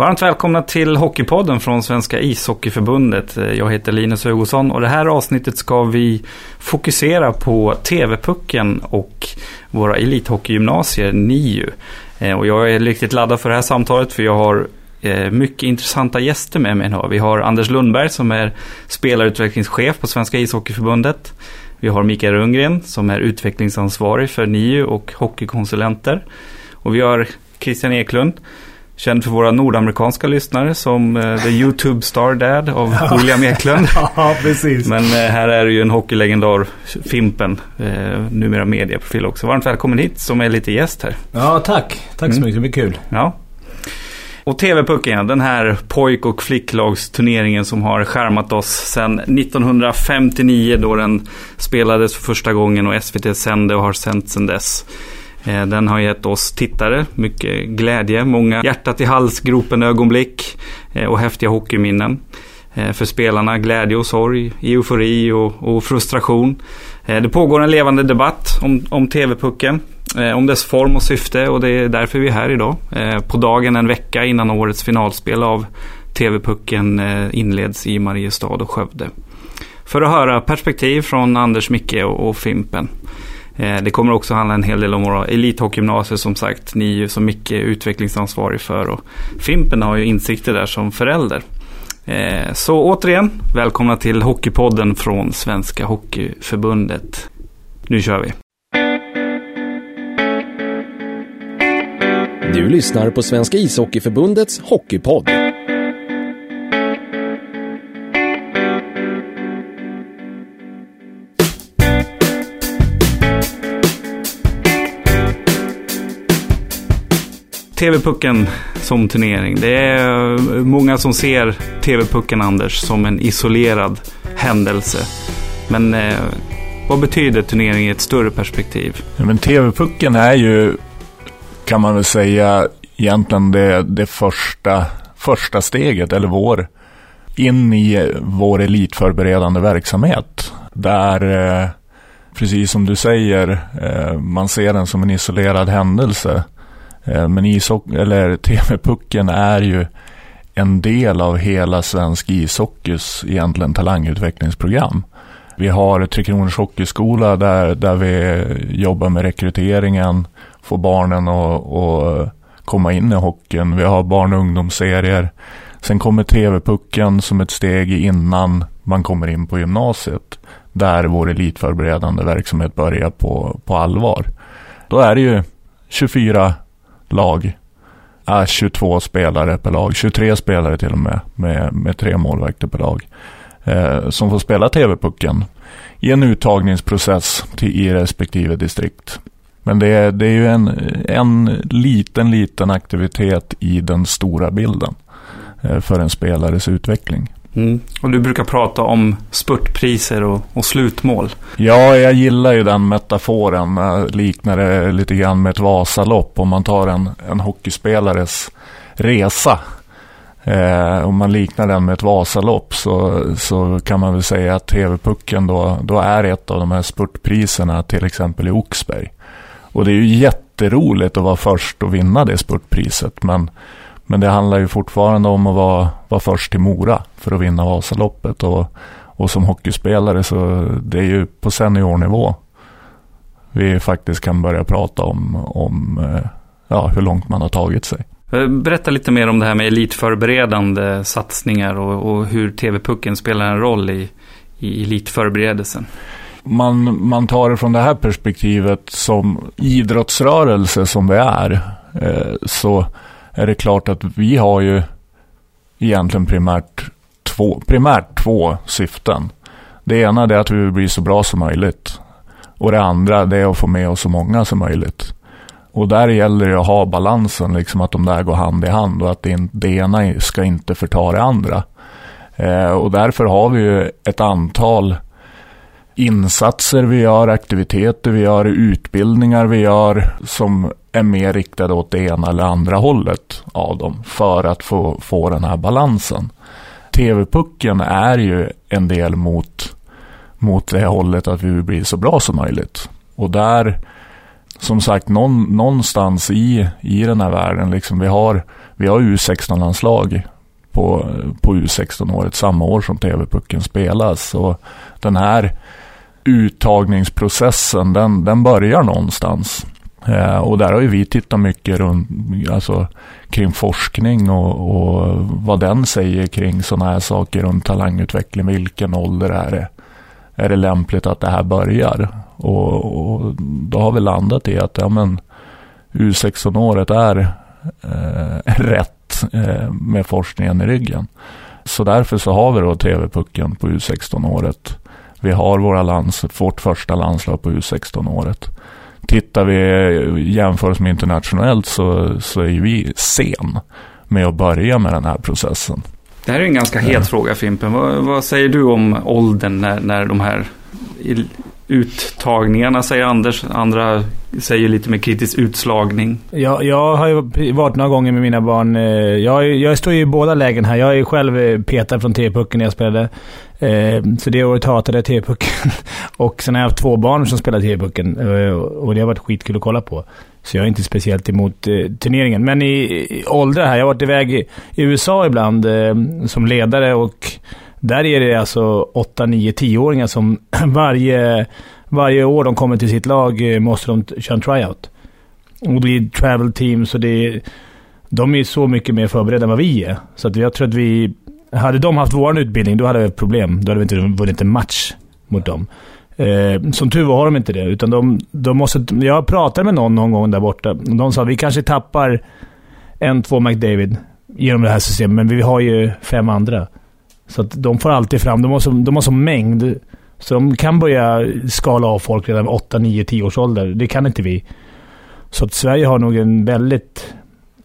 Varmt välkomna till Hockeypodden från Svenska ishockeyförbundet. Jag heter Linus Hugosson och det här avsnittet ska vi fokusera på TV-pucken och våra elithockeygymnasier, NIU. Eh, och jag är riktigt laddad för det här samtalet för jag har eh, mycket intressanta gäster med mig idag. Vi har Anders Lundberg som är spelarutvecklingschef på Svenska ishockeyförbundet. Vi har Mikael Rundgren som är utvecklingsansvarig för NIU och hockeykonsulenter. Och vi har Christian Eklund Känd för våra nordamerikanska lyssnare som uh, The YouTube Star Dad av ja. William Eklund. ja, precis. Men uh, här är det ju en hockeylegendar, Fimpen, uh, numera medieprofil också. Varmt välkommen hit som är lite gäst här. Ja, tack. Tack så mm. mycket, det blir kul. Ja. Och TV-pucken, den här pojk och flicklagsturneringen som har skärmat oss sedan 1959 då den spelades för första gången och SVT sände och har sänt sedan dess. Eh, den har gett oss tittare mycket glädje, många hjärtat i halsgropen ögonblick eh, och häftiga hockeyminnen. Eh, för spelarna glädje och sorg, eufori och, och frustration. Det pågår en levande debatt om, om TV-pucken, om dess form och syfte och det är därför vi är här idag. På dagen en vecka innan årets finalspel av TV-pucken inleds i Mariestad och Skövde. För att höra perspektiv från Anders, Micke och, och Fimpen. Eh, det kommer också handla en hel del om våra elithockeygymnasier som sagt. Ni är ju så mycket utvecklingsansvarig för och Fimpen har ju insikter där som förälder. Eh, så återigen, välkomna till Hockeypodden från Svenska Hockeyförbundet. Nu kör vi! Du lyssnar på Svenska Ishockeyförbundets Hockeypodd. TV-pucken som turnering. Det är eh, många som ser TV-pucken, Anders, som en isolerad händelse. Men eh, vad betyder turnering i ett större perspektiv? Ja, men TV-pucken är ju, kan man väl säga, egentligen det, det första, första steget, eller vår, in i vår elitförberedande verksamhet. Där, eh, precis som du säger, eh, man ser den som en isolerad händelse. Eh, men ishockey, eller TV-pucken är ju en del av hela svensk ishockeys egentligen talangutvecklingsprogram. Vi har Tre Kronors Hockeyskola där, där vi jobbar med rekryteringen, får barnen att komma in i hockeyn. Vi har barn och ungdomsserier. Sen kommer TV-pucken som ett steg innan man kommer in på gymnasiet. Där vår elitförberedande verksamhet börjar på, på allvar. Då är det ju 24 lag. Äh, 22 spelare per lag, 23 spelare till och med, med, med tre målvakter per lag. Eh, som får spela TV-pucken i en uttagningsprocess till, i respektive distrikt. Men det är, det är ju en, en liten, liten aktivitet i den stora bilden eh, för en spelares utveckling. Mm. Och du brukar prata om spurtpriser och, och, slutmål. Ja, jag gillar ju den metaforen. Jag liknar det lite grann med ett Vasalopp. Om man tar en, en hockeyspelares resa. Eh, om man liknar den med ett Vasalopp så, så kan man väl säga att TV-pucken då, då är ett av de här spurtpriserna till exempel i Oxberg. Och det är ju jätteroligt att vara först och vinna det spurtpriset. Men men det handlar ju fortfarande om att vara, vara först till Mora för att vinna Vasaloppet. Och, och som hockeyspelare så det är ju på seniornivå vi faktiskt kan börja prata om, om eh, ja, hur långt man har tagit sig. Eh, berätta lite mer om det här med elitförberedande satsningar och, och hur TV-pucken spelar en roll i, i elitförberedelsen. Man, man tar det från det här perspektivet som idrottsrörelse som vi är. Eh, så är det klart att vi har ju egentligen primärt två, primärt två syften. Det ena är att vi vill bli så bra som möjligt. Och det andra är att få med oss så många som möjligt. Och där gäller det att ha balansen, liksom att de där går hand i hand och att det, det ena ska inte förta det andra. Eh, och därför har vi ju ett antal insatser vi gör, aktiviteter vi gör, utbildningar vi gör som är mer riktade åt det ena eller andra hållet av dem för att få, få den här balansen. TV-pucken är ju en del mot, mot det hållet att vi vill bli så bra som möjligt. Och där som sagt, någon, någonstans i, i den här världen, liksom, vi har, vi har U16-landslag på, på U16-året, samma år som TV-pucken spelas. Och den här uttagningsprocessen, den, den börjar någonstans. Eh, och där har ju vi tittat mycket runt, alltså, kring forskning och, och vad den säger kring sådana här saker runt talangutveckling. Vilken ålder är det, är det lämpligt att det här börjar? Och, och då har vi landat i att ja, men, U16-året är eh, rätt eh, med forskningen i ryggen. Så därför så har vi då TV-pucken på U16-året. Vi har våra lands, vårt första landslag på U16-året. Tittar vi jämfört med internationellt så, så är vi sen med att börja med den här processen. Det här är en ganska het ja. fråga Fimpen. Vad, vad, säger du om åldern när, när de här uttagningarna säger Anders. Andra säger lite mer kritisk utslagning. Jag, jag har ju varit några gånger med mina barn. Eh, jag, jag står ju i båda lägen här. Jag är själv eh, petad från T-pucken när jag spelade. Eh, så det året hatade jag T-pucken. Och sen har jag haft två barn som spelar T-pucken. Och det har varit skitkul att kolla på. Så jag är inte speciellt emot turneringen. Men i, i åldrar här. Jag har varit iväg i, i USA ibland som ledare och där är det alltså 8, 9, 10-åringar som varje, varje år de kommer till sitt lag eh, måste de köra en tryout. Och det är travel teams och det är, de är så mycket mer förberedda än vad vi är. Så att jag tror att vi... Hade de haft vår utbildning, då hade vi problem. Då hade vi inte vunnit en match mot dem. Eh, som tur var har de inte det. Utan de, de måste, jag pratade med någon någon gång där borta. Och de sa att vi kanske tappar en, två McDavid genom det här systemet, men vi har ju fem andra. Så att de får alltid fram... De har så, de har så mängd. Så de kan börja skala av folk redan vid 8, 9, 10 års ålder. Det kan inte vi. Så att Sverige har nog en väldigt...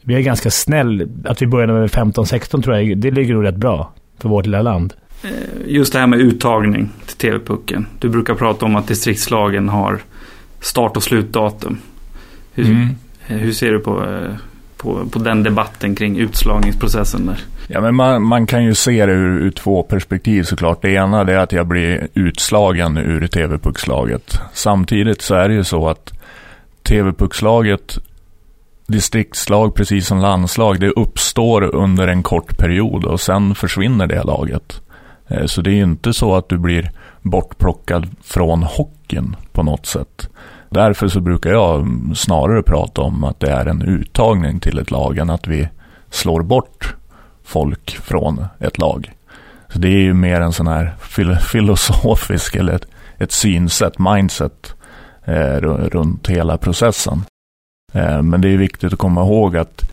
Vi är ganska snäll. Att vi började med 15, 16 tror jag, det ligger nog rätt bra för vårt lilla land. Eh, just det här med uttagning till TV-pucken. Du brukar prata om att distriktslagen har start och slutdatum. Hur, mm. hur ser du på, eh, på, på den debatten kring utslagningsprocessen där? Ja, men man, man kan ju se det ur, ur, två perspektiv såklart. Det ena är att jag blir utslagen ur TV-puckslaget. Samtidigt så är det ju så att TV-puckslaget, distriktslag precis som landslag, det uppstår under en kort period och sen försvinner det laget. Eh, så det är ju inte så att du blir bortplockad från hockeyn på något sätt. Därför så brukar jag snarare prata om att det är en uttagning till ett lag än att vi slår bort folk från ett lag. Så det är ju mer en sån här filosofisk eller ett, ett synsätt, mindset eh, runt hela processen. Eh, men det är viktigt att komma ihåg att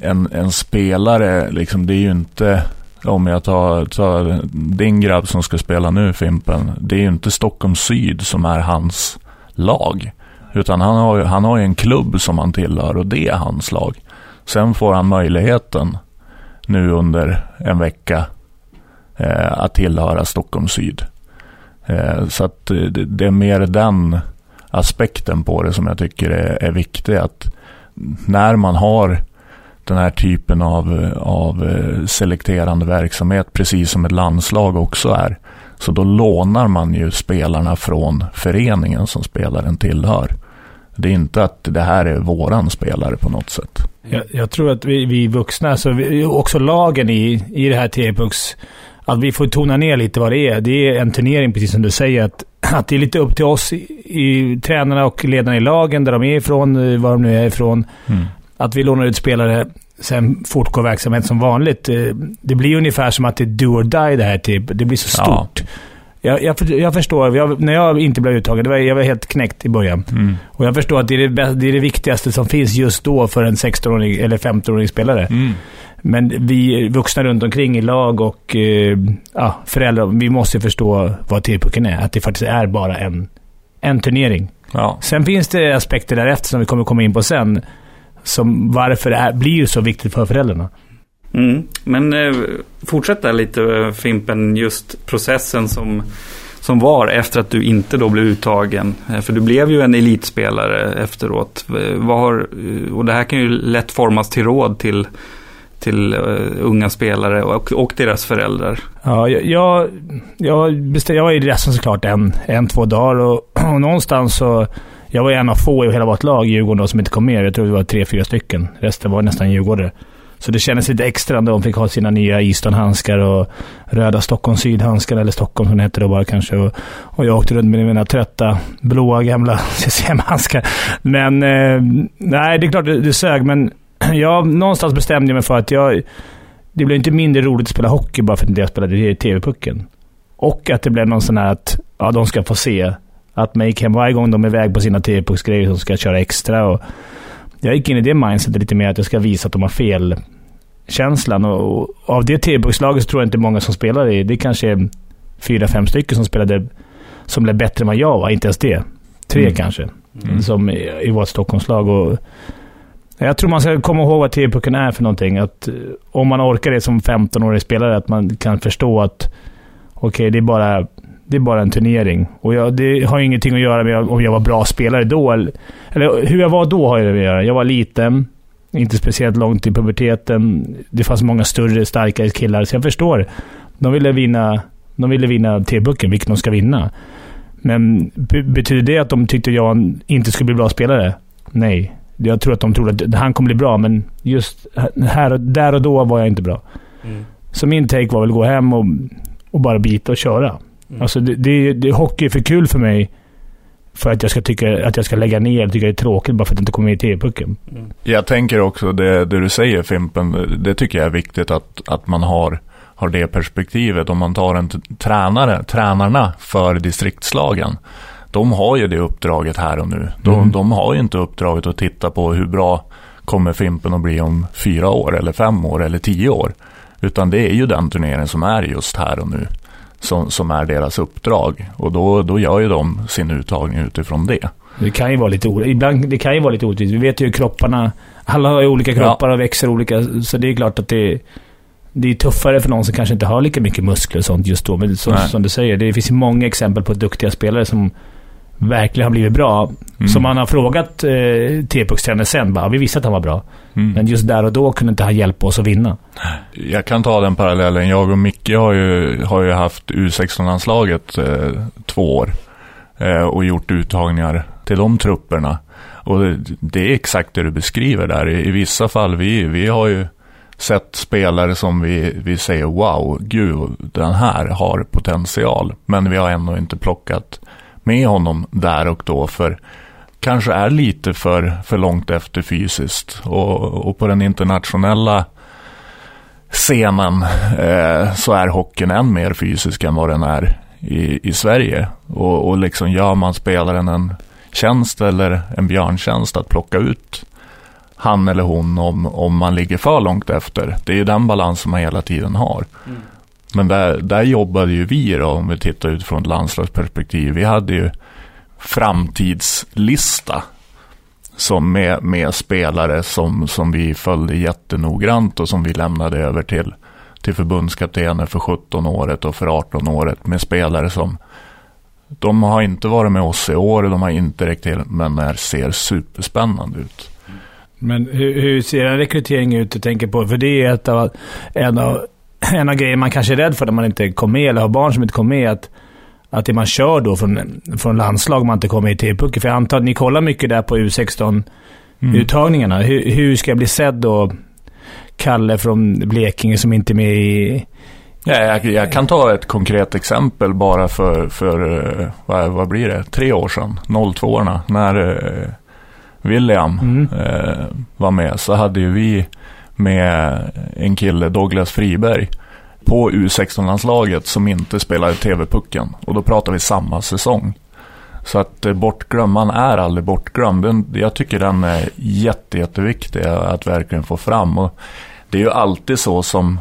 en, en spelare, liksom, det är ju inte, om jag tar, tar din grabb som ska spela nu, Fimpen, det är ju inte Stockholm Syd som är hans lag. Utan han har, han har ju en klubb som han tillhör och det är hans lag. Sen får han möjligheten nu under en vecka eh, att tillhöra Stockholm Syd. Eh, så att eh, det, det, är mer den aspekten på det som jag tycker är, är viktig. Att när man har den här typen av, av eh, selekterande verksamhet, precis som ett landslag också är, så då lånar man ju spelarna från föreningen som spelaren tillhör. Det är inte att det här är våran spelare på något sätt. Jag, jag tror att vi, vi vuxna, alltså vi, också lagen i, i det här T-Pux, att vi får tona ner lite vad det är. Det är en turnering, precis som du säger, att, att det är lite upp till oss, i, i, tränarna och ledarna i lagen, där de är ifrån, var de nu är ifrån. Mm. Att vi lånar ut spelare, sen fortgår verksamheten som vanligt. Det blir ungefär som att det är do or die det här. Typ. Det blir så stort. Ja. Jag, jag, jag förstår. Jag, när jag inte blev uttagen, det var, jag var helt knäckt i början. Mm. Och jag förstår att det är det, det är det, viktigaste som finns just då för en 16-åring eller 15-årig spelare. Mm. Men vi vuxna runt omkring i lag och eh, ja, föräldrar, vi måste förstå vad T-pucken är. Att det faktiskt är bara en, en turnering. Ja. Sen finns det aspekter därefter som vi kommer komma in på sen. Som varför det är, blir så viktigt för föräldrarna. Mm. Men eh, fortsätt där lite eh, Fimpen, just processen som, som var efter att du inte då blev uttagen. Eh, för du blev ju en elitspelare efteråt. Eh, vad har, och det här kan ju lätt formas till råd till, till unga spelare och, och deras föräldrar. Ja, jag, jag, bestäm, jag var i resten såklart en, en, två dagar och, och någonstans så jag var en av få i hela vårt lag, Djurgården, då, som inte kom med. Jag tror vi var tre, fyra stycken. Resten var nästan djurgårdare. Så det kändes lite extra när de fick ha sina nya Easton-handskar och röda Stockholm Syd-handskar, eller Stockholm som det hette då bara kanske. Och, och jag åkte runt med mina trötta, blåa gamla CCM-handskar. Men eh, nej, det är klart det, det sög, men jag någonstans bestämde jag mig för att jag... Det blev inte mindre roligt att spela hockey bara för att inte jag spelade TV-pucken. Och att det blev någon sån här att ja, de ska få se att Mayhem varje gång de är iväg på sina TV-pucksgrejer som ska köra extra. Och jag gick in i det mindsetet lite mer att jag ska visa att de har fel känslan. Och, och av det TV-puckslaget så tror jag inte många som spelar i. Det kanske är fyra, fem stycken som spelade som blev bättre än vad jag var. Inte ens det. Tre mm. kanske. Mm. Som i, i vårt Stockholmslag. Och, jag tror man ska komma ihåg vad TV-pucken är för någonting. Att om man orkar det som 15-årig spelare, att man kan förstå att okej, okay, det är bara det är bara en turnering. Och jag, det har ingenting att göra med om jag var bra spelare då. Eller, eller hur jag var då har det att göra. Jag var liten, inte speciellt långt i puberteten. Det fanns många större, starkare killar, så jag förstår. De ville vinna, de ville vinna T-bucken, vilket de ska vinna. Men betyder det att de tyckte jag inte skulle bli bra spelare? Nej. Jag tror att de trodde att han kommer bli bra, men just här, där och då var jag inte bra. Mm. Så min take var väl att gå hem och, och bara bita och köra. Mm. Alltså det, det, det, hockey är för kul för mig för att jag ska tycka att jag ska lägga ner och tycka det är tråkigt bara för att jag inte kommer med i TV-pucken. Mm. Jag tänker också det, det du säger Fimpen, det tycker jag är viktigt att, att man har, har det perspektivet. Om man tar en tränare, tränarna för distriktslagen, de har ju det uppdraget här och nu. De, mm. de har ju inte uppdraget att titta på hur bra kommer Fimpen att bli om fyra år eller fem år eller tio år. Utan det är ju den turneringen som är just här och nu som, som är deras uppdrag. Och då, då gör ju de sin uttagning utifrån det. Det kan ju vara lite Ibland, det kan ju vara lite orättvist. Vi vet ju hur kropparna... Alla har ju olika kroppar ja. och växer olika. Så det är klart att det, det är tuffare för någon som kanske inte har lika mycket muskler och sånt just då. Men som, som du säger, det finns ju många exempel på duktiga spelare som verkligen har blivit bra. Mm. Som man har frågat eh, T-puckstränaren sen. Bara, vi visste att han var bra. Mm. Men just där och då kunde inte han hjälpa oss att vinna. Jag kan ta den parallellen. Jag och Micke har ju, har ju haft U16-landslaget eh, två år. Eh, och gjort uttagningar till de trupperna. Och det, det, är exakt det du beskriver där. I, i vissa fall, vi, vi har ju sett spelare som vi, vi säger wow, gud, den här har potential. Men vi har ändå inte plockat med honom där och då för kanske är lite för, för långt efter fysiskt. Och, och på den internationella scenen eh, så är hockeyn än mer fysisk än vad den är i, i Sverige. Och, och liksom gör man spelaren en tjänst eller en björntjänst att plocka ut han eller hon om, om man ligger för långt efter. Det är ju den balansen man hela tiden har. Mm. Men där, där jobbade ju vi då, om vi tittar utifrån ett landslagsperspektiv. Vi hade ju framtidslista som med, med spelare som, som vi följde jättenoggrant och som vi lämnade över till, till förbundskaptener för 17-året och för 18-året med spelare som de har inte varit med oss i år, de har inte räckt till, men det ser superspännande ut. Men hur, hur ser en rekrytering ut du tänker på? För det är ett av, en av en av grejerna man kanske är rädd för när man inte kommer med, eller har barn som inte kommer med, att, att det man kör då från, från landslag man inte kommer i TV-pucken. För jag antar att ni kollar mycket där på U16-uttagningarna. Mm. Hur, hur ska jag bli sedd då? Kalle från Blekinge som inte är med i... Ja, jag, jag, kan ta ett konkret exempel bara för, för eh, vad, vad blir det, tre år sedan, 02-orna, när eh, William mm. eh, var med så hade ju vi med en kille, Douglas Friberg, på U16-landslaget som inte spelade TV-pucken. Och då pratar vi samma säsong. Så att eh, bortglömd, man är aldrig bortglömd. Den, jag tycker den är jätte, jätteviktig att verkligen få fram. Och det är ju alltid så som,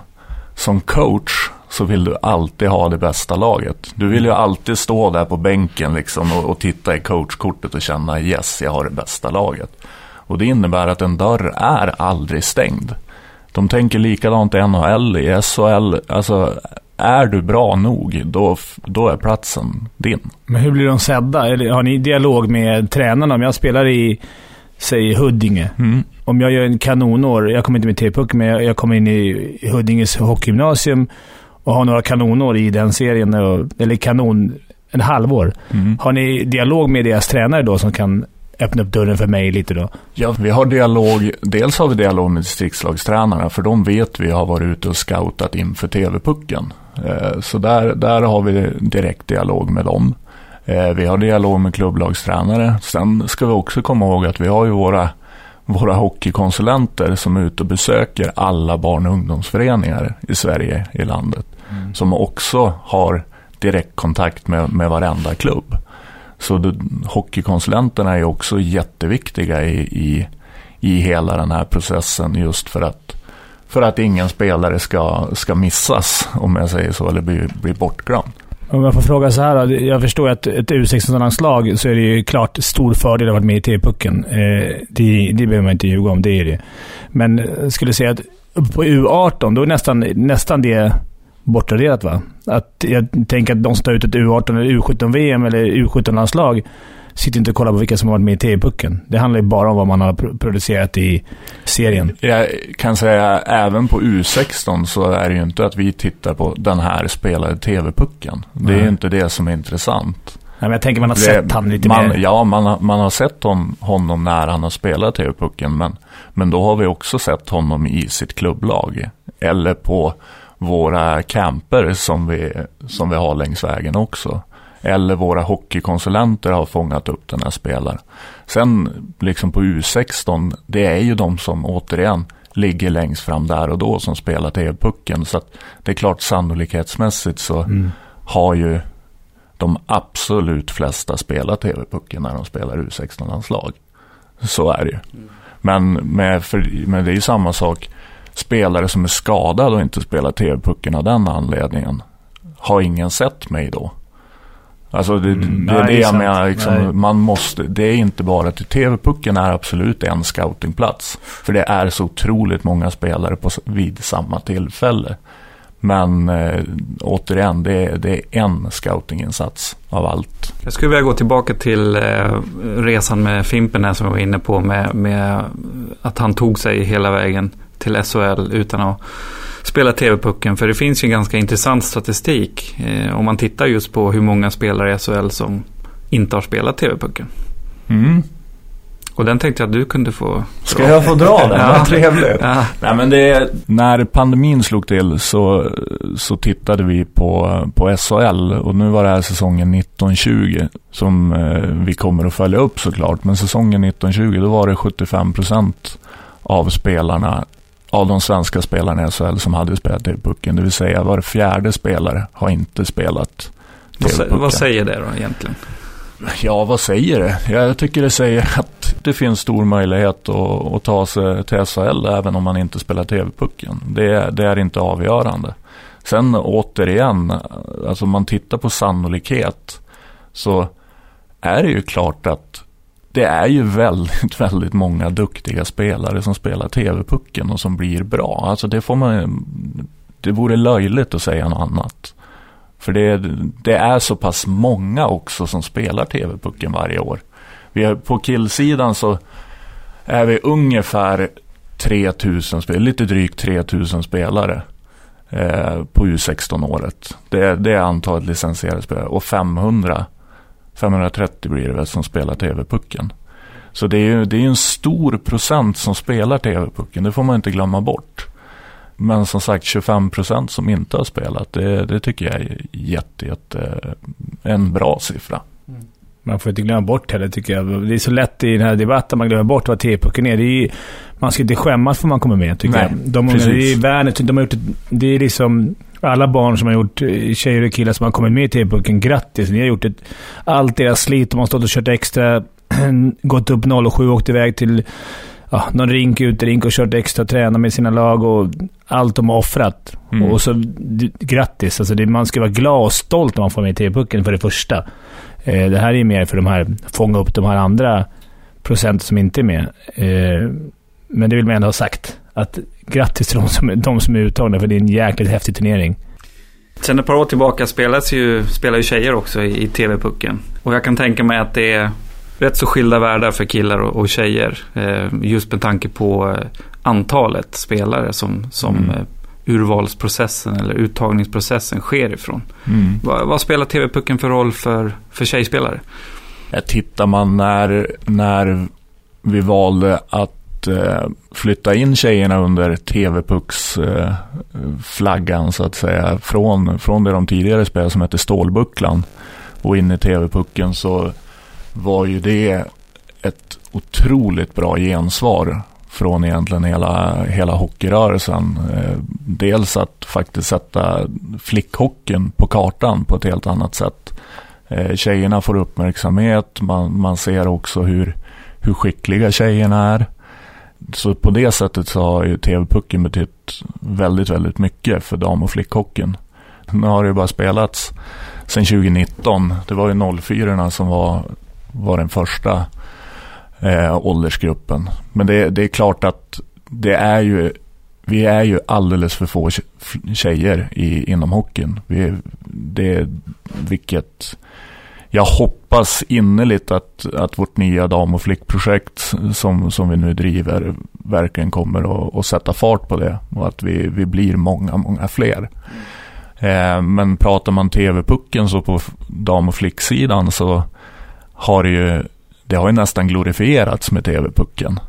som coach så vill du alltid ha det bästa laget. Du vill ju alltid stå där på bänken liksom och, och titta i coachkortet och känna yes, jag har det bästa laget. Och det innebär att en dörr är aldrig stängd. De tänker likadant i NHL, i SHL. Alltså, är du bra nog, då, då är platsen din. Men hur blir de sedda? Eller har ni dialog med tränarna? Om jag spelar i, säg Huddinge. Mm. Om jag gör en kanonår, jag kommer inte med T-puck, men jag, jag kommer in i Huddinges hockeygymnasium och har några kanonår i den serien, eller kanon, en halvår. Mm. Har ni dialog med deras tränare då som kan öppna upp dörren för mig lite då. Ja, vi har dialog. Dels har vi dialog med distriktslagstränarna, för de vet vi har varit ute och scoutat inför TV-pucken. Eh, så där, där har vi direkt dialog med dem. Eh, vi har dialog med klubblagstränare. Sen ska vi också komma ihåg att vi har ju våra, våra hockeykonsulenter som är ute och besöker alla barn och ungdomsföreningar i Sverige, i landet. Mm. Som också har direktkontakt med, med varenda klubb. Så det, hockeykonsulenterna är också jätteviktiga i, i, i hela den här processen just för att, för att ingen spelare ska, ska missas, om jag säger så, eller bli, bli bortglömd. Om jag får fråga så här då. Jag förstår att ett U16-landslag så är det ju klart stor fördel att ha varit med i TV-pucken. Eh, det, det behöver man inte ljuga om, det är det. Men skulle säga att på U18, då är nästan, nästan det bortraderat va? Att jag tänker att de som tar ut ett U18 eller U17-VM eller U17-landslag sitter inte och kollar på vilka som har varit med i TV-pucken. Det handlar ju bara om vad man har producerat i serien. Jag kan säga även på U16 så är det ju inte att vi tittar på den här spelade TV-pucken. Det är ju inte det som är intressant. Nej, men jag tänker man har det, sett han lite man, mer. Ja, man har, man har sett hon, honom när han har spelat TV-pucken. Men, men då har vi också sett honom i sitt klubblag. Eller på våra camper som vi, som vi har längs vägen också. Eller våra hockeykonsulenter har fångat upp den här spelaren. Sen liksom på U16, det är ju de som återigen ligger längst fram där och då som spelar TV-pucken. Så att det är klart sannolikhetsmässigt så mm. har ju de absolut flesta spelat TV-pucken när de spelar U16-landslag. Så är det ju. Mm. Men, med, för, men det är ju samma sak spelare som är skadad och inte spelar TV-pucken av den anledningen har ingen sett mig då. Alltså det, mm, det, är det jag menar. Liksom, man måste, det är inte bara till TV-pucken är absolut en scoutingplats. För det är så otroligt många spelare på, vid samma tillfälle. Men eh, återigen, det är, det är en scoutinginsats av allt. Jag skulle vilja gå tillbaka till eh, resan med Fimpen här som jag var inne på. Med, med att han tog sig hela vägen till SHL utan att spela TV-pucken. För det finns ju ganska intressant statistik eh, om man tittar just på hur många spelare i SHL som inte har spelat TV-pucken. Mm. Och den tänkte jag att du kunde få dra. Ska jag få dra den? ja. Vad trevligt. Ja. Nej, men det, när pandemin slog till så, så tittade vi på, på SHL och nu var det här säsongen 1920 som eh, vi kommer att följa upp såklart. Men säsongen 1920 då var det 75 procent av spelarna av de svenska spelarna i SHL som hade spelat TV-pucken. Det vill säga var fjärde spelare har inte spelat TV-pucken. Vad säger det då egentligen? Ja, vad säger det? Jag tycker det säger att det finns stor möjlighet att, att ta sig till SHL även om man inte spelar TV-pucken. Det, det, är inte avgörande. Sen återigen, alltså om man tittar på sannolikhet så är det ju klart att det är ju väldigt, väldigt många duktiga spelare som spelar TV-pucken och som blir bra. Alltså det får man, det vore löjligt att säga något annat. För det, det är så pass många också som spelar TV-pucken varje år. Vi är, på killsidan så är vi ungefär 3000 spelare, lite drygt 3000 spelare eh, på U16-året. Det, det är antalet licensierade spelare och 500 530 blir det väl som spelar TV-pucken. Så det är ju det är en stor procent som spelar TV-pucken, det får man inte glömma bort. Men som sagt 25 procent som inte har spelat, det, det tycker jag är jätte, jätte, en bra siffra. Mm. Man får inte glömma bort heller tycker jag. Det är så lätt i den här debatten, man glömmer bort vad TV-pucken är. Det är man ska inte skämmas för man kommer med tycker Nej, jag. De, precis. det är värnet, de har gjort det är liksom alla barn som har gjort, eh, tjejer och killar som har kommit med i TV-pucken, grattis. Ni har gjort ett, allt deras slit. De har stått och kört extra, gått upp 07 och åkt iväg till ja, någon rink, uterink och kört extra tränat med sina lag och allt de har offrat. Mm. Och så grattis. Alltså det, man ska vara glad och stolt när man får med i TV-pucken för det första. Eh, det här är mer för de här, fånga upp de här andra procenten som inte är med. Eh, men det vill man ändå ha sagt. Att grattis till de som, de som är uttagna, för det är en jäkligt häftig turnering. Sen ett par år tillbaka spelas ju, spelar ju tjejer också i, i TV-pucken. Och jag kan tänka mig att det är rätt så skilda världar för killar och, och tjejer. Eh, just med tanke på eh, antalet spelare som, som mm. eh, urvalsprocessen eller uttagningsprocessen sker ifrån. Mm. Vad, vad spelar TV-pucken för roll för, för tjejspelare? Tittar man när, när vi valde att eh, flytta in tjejerna under TV-pucks eh, så att säga. Från, från det de tidigare spelade som hette Stålbucklan och in i TV-pucken så var ju det ett otroligt bra gensvar från egentligen hela, hela hockeyrörelsen. Eh, dels att faktiskt sätta flickhockeyn på kartan på ett helt annat sätt. Eh, tjejerna får uppmärksamhet, man, man ser också hur, hur skickliga tjejerna är. Så på det sättet så har ju TV-pucken betytt väldigt, väldigt mycket för dam och flickhockeyn. Nu har det ju bara spelats sedan 2019. Det var ju 04 som var, var den första eh, åldersgruppen. Men det, det är klart att det är ju vi är ju alldeles för få tjejer i, inom hockeyn. Vi, det, vilket jag hoppas innerligt att, att vårt nya dam och flickprojekt som, som vi nu driver verkligen kommer att, att sätta fart på det och att vi, vi blir många, många fler. Eh, men pratar man tv-pucken så på dam och flicksidan så har det ju, det har ju nästan glorifierats med tv-pucken.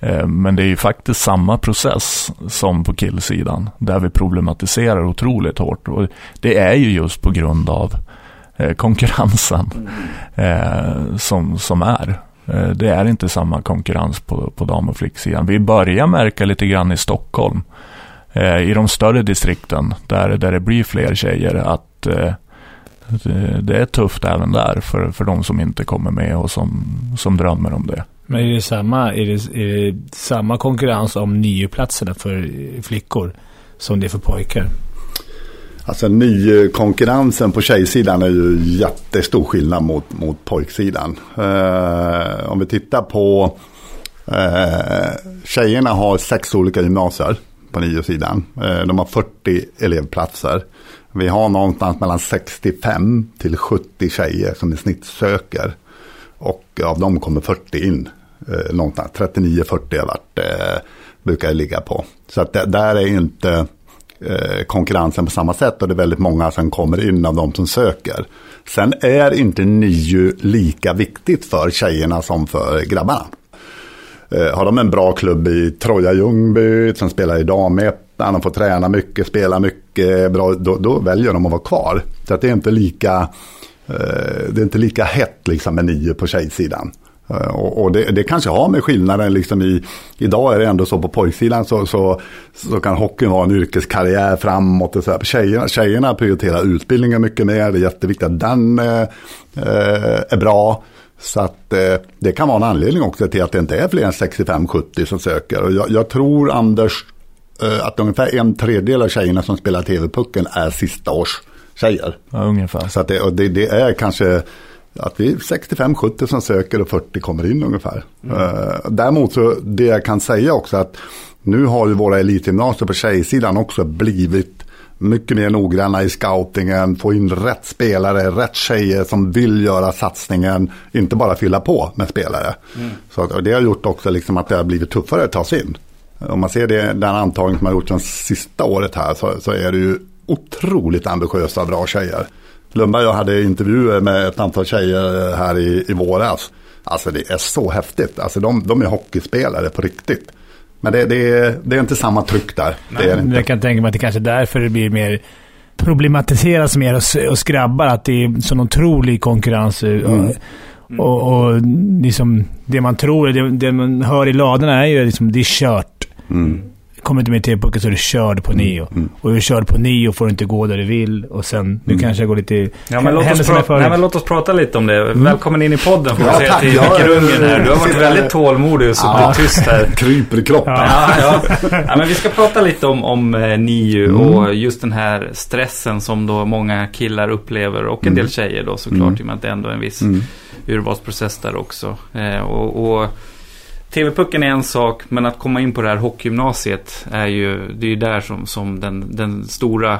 Eh, men det är ju faktiskt samma process som på killsidan där vi problematiserar otroligt hårt. Och det är ju just på grund av konkurrensen eh, som, som är. Det är inte samma konkurrens på, på dam och flicksidan. Vi börjar märka lite grann i Stockholm, i de större distrikten där, där det blir fler tjejer, att det är tufft även där för, för de som inte kommer med och som, som drömmer om det. Men är det samma, är det, är det samma konkurrens om nyplatserna för flickor som det är för pojkar? Alltså nykonkurrensen eh, på tjejsidan är ju jättestor skillnad mot, mot pojksidan. Eh, om vi tittar på eh, tjejerna har sex olika gymnasier på niosidan. Eh, de har 40 elevplatser. Vi har någonstans mellan 65 till 70 tjejer som i snitt söker. Och av dem kommer 40 in eh, någonstans. 39-40 har varit, eh, brukar det ligga på. Så att det, där är inte eh, konkurrensen på samma sätt och det är väldigt många som kommer in av de som söker. Sen är inte NIU lika viktigt för tjejerna som för grabbarna. Eh, har de en bra klubb i Troja Ljungby som spelar i damettan de får träna mycket, spela mycket bra, då, då, väljer de att vara kvar. Så att det är inte lika, eh, det är inte lika hett liksom med nio på tjejsidan. Eh, och, och det, det, kanske har med skillnaden liksom i, idag är det ändå så på pojksidan så, så, så kan hockeyn vara en yrkeskarriär framåt och så här. Tjejerna, tjejerna prioriterar utbildningen mycket mer, det är jätteviktigt att den eh, eh, är bra. Så att eh, det kan vara en anledning också till att det inte är fler än 65-70 som söker. Och jag, jag tror Anders eh, att ungefär en tredjedel av tjejerna som spelar TV-pucken är sista års tjejer. Ja, ungefär. Så att det, och det, det är kanske att vi är 65-70 som söker och 40 kommer in ungefär. Mm. Uh, däremot så det jag kan säga också att nu har ju våra elitgymnasier på tjejsidan också blivit mycket mer noggranna i scoutingen, få in rätt spelare, rätt tjejer som vill göra satsningen, inte bara fylla på med spelare. Mm. Så det har gjort också liksom att det har blivit tuffare att ta sig in. Om man ser det, den antagning som har gjorts det sista året här så, så är det ju otroligt ambitiösa och bra tjejer. Lundberg och jag hade intervjuer med ett antal tjejer här i, i våras. Alltså det är så häftigt. Alltså de, de är hockeyspelare på riktigt. Men det, det, det är inte samma tryck där. Nej, det är inte. Jag kan tänka mig att det kanske är därför det blir mer problematiseras mer hos grabbar. Att det är sån otrolig konkurrens. Mm. Och, och liksom, det man tror, det, det, man hör i ladorna är ju liksom, det är kört. Mm kommer inte med till pucken så är du körd på nio. Mm, mm. Och är du körd på nio får du inte gå där du vill. Och sen, nu mm. kanske jag går lite... Ja, men låt, oss prata, nej, men låt oss prata lite om det. Mm. Välkommen in i podden får ja, säga till Micke Rungen här. Du har varit väldigt tålmodig och suttit ja. tyst här. Kryper i kroppen. Ja, ja. ja, men vi ska prata lite om, om eh, NIU mm. och just den här stressen som då många killar upplever och en del tjejer då såklart. Mm. I och med att det ändå är en viss urvalsprocess där också. Eh, och, och TV-pucken är en sak, men att komma in på det här hockeygymnasiet är ju, det är ju där som, som den, den stora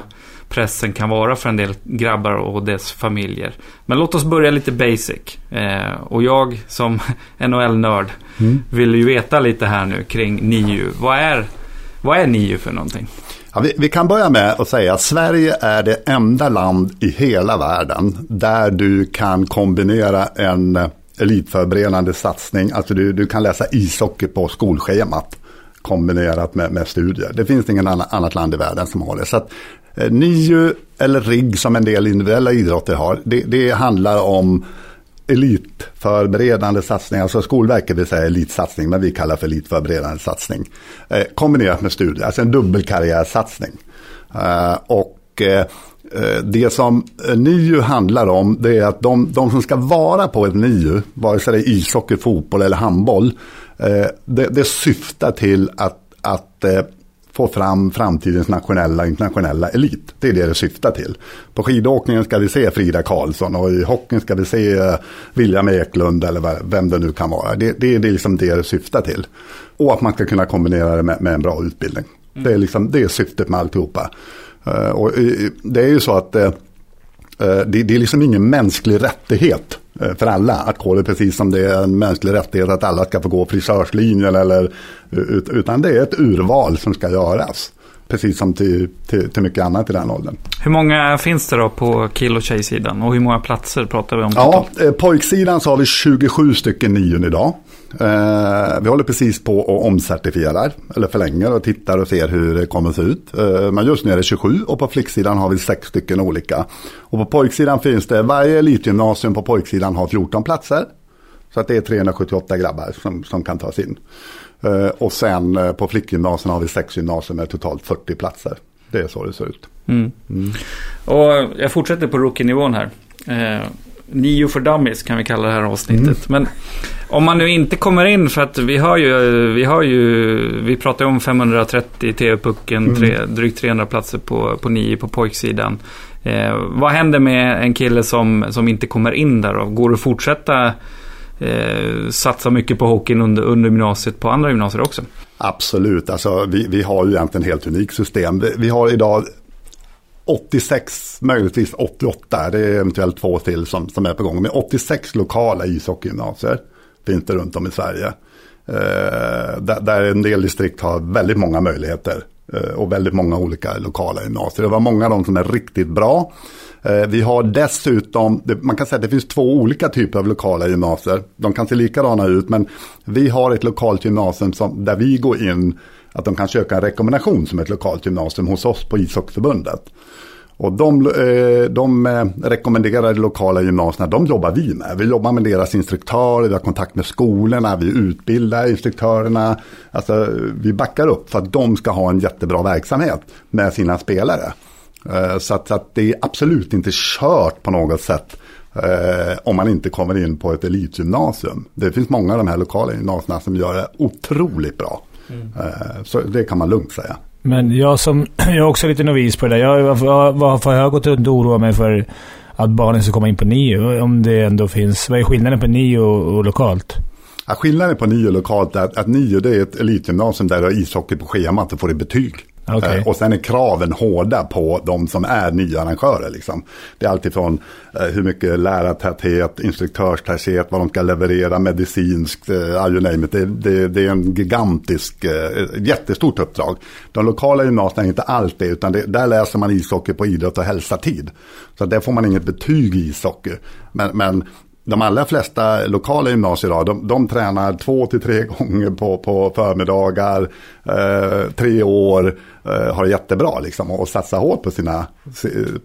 pressen kan vara för en del grabbar och dess familjer. Men låt oss börja lite basic. Eh, och jag som NHL-nörd mm. vill ju veta lite här nu kring NIU. Vad är, vad är NIU för någonting? Ja, vi, vi, kan börja med att säga att Sverige är det enda land i hela världen där du kan kombinera en elitförberedande satsning, alltså du, du kan läsa ishockey på skolschemat kombinerat med, med studier. Det finns ingen annan, annat land i världen som har det. Så att, eh, NIU eller RIG som en del individuella idrotter har, det, det handlar om elitförberedande satsning, alltså Skolverket vill säga elitsatsning, men vi kallar för elitförberedande satsning. Eh, kombinerat med studier, alltså en dubbelkarriärsatsning. Eh, och eh, eh det som NIU handlar om, det är att de, de som ska vara på ett NIU, vare sig det är ishockey, fotboll eller handboll, eh, det, det syftar till att, att eh, få fram framtidens nationella och internationella elit. Det är det det syftar till. På skidåkningen ska vi se Frida Karlsson och i hockeyn ska vi se William Eklund eller vem det nu kan vara. Det, det, det är liksom det det syftar till. Och att man ska kunna kombinera det med, med en bra utbildning. Mm. Det, är liksom, det är syftet med alltihopa. Eh, och, det är ju så att eh, eh, det, det, är liksom ingen mänsklig rättighet för alla att gå det precis som det är en mänsklig rättighet att alla ska få gå frisörslinjen eller utan det är ett urval som ska göras. Precis som till, till, till mycket annat i den åldern. Hur många finns det då på kill och tjejsidan? Och hur många platser pratar vi om? Ja, eh, pojksidan så har vi 27 stycken nion idag. Eh, vi håller precis på och omcertifierar, eller förlänger och tittar och ser hur det kommer att se ut. Eh, men just nu är det 27 och på flicksidan har vi sex stycken olika. Och på pojksidan finns det, varje elitgymnasium på pojksidan har 14 platser. Så att det är 378 grabbar som, som kan tas in. Eh, och sen eh, på flickgymnasierna har vi sex gymnasier med totalt 40 platser. Det är så det ser ut. Mm. Mm. Och jag fortsätter på rookie-nivån här. Eh, Nio för dummies kan vi kalla det här avsnittet. Mm. Men om man nu inte kommer in, för att vi har ju, vi har ju, vi pratar om 530 TV-pucken, mm. drygt 300 platser på, på nio på pojksidan. Eh, vad händer med en kille som, som inte kommer in där då? Går det att fortsätta eh, satsa mycket på hockeyn under, under gymnasiet på andra gymnasier också. Absolut, alltså, vi, vi har ju egentligen helt unikt system. Vi, vi har idag 86, möjligtvis 88, det är eventuellt två till som, som är på gång. Men 86 lokala ishockeygymnasier finns det runt om i Sverige. Eh, där, där, en del distrikt har väldigt många möjligheter. Eh, och väldigt många olika lokala gymnasier. Det var många av dem som är riktigt bra. Eh, vi har dessutom, man kan säga att det finns två olika typer av lokala gymnasier. De kan se likadana ut men vi har ett lokalt gymnasium som, där vi går in att de kan söka en rekommendation som ett lokalt gymnasium hos oss på ishockeyförbundet. Och de, eh, de eh, rekommenderade lokala gymnasierna, de jobbar vi med. Vi jobbar med deras instruktörer, vi har kontakt med skolorna, vi utbildar instruktörerna. Alltså, vi backar upp för att de ska ha en jättebra verksamhet med sina spelare. Eh, så att, så att, det är absolut inte kört på något sätt om man inte kommer in på ett elitgymnasium. Det finns många av de här lokala gymnasierna som gör det otroligt bra. Mm. Så det kan man lugnt säga. Men jag som jag är också lite novis på det där. Jag, varför har jag gått runt och oroat mig för att barnen ska komma in på NIO? Om det ändå finns... Vad är skillnaden på NIO och lokalt? Ja, skillnaden på NIO lokalt är att, att NIO det är ett elitgymnasium där du har ishockey på schemat och får det betyg. Okay. Eh, och sen är kraven hårda på de som är nya arrangörer. Liksom. Det är alltifrån eh, hur mycket lärartäthet, instruktörstäthet, vad de ska leverera medicinskt, eh, you name it. Det, det, det är en gigantisk, jättestort uppdrag. De lokala gymnasierna är inte allt det, utan det, där läser man ishockey på idrott och hälsa-tid. Så där får man inget betyg i ishockey. Men, men de allra flesta lokala gymnasier idag, de, de tränar två till tre gånger på, på förmiddagar, eh, tre år, eh, har det jättebra liksom och satsar hårt på sina,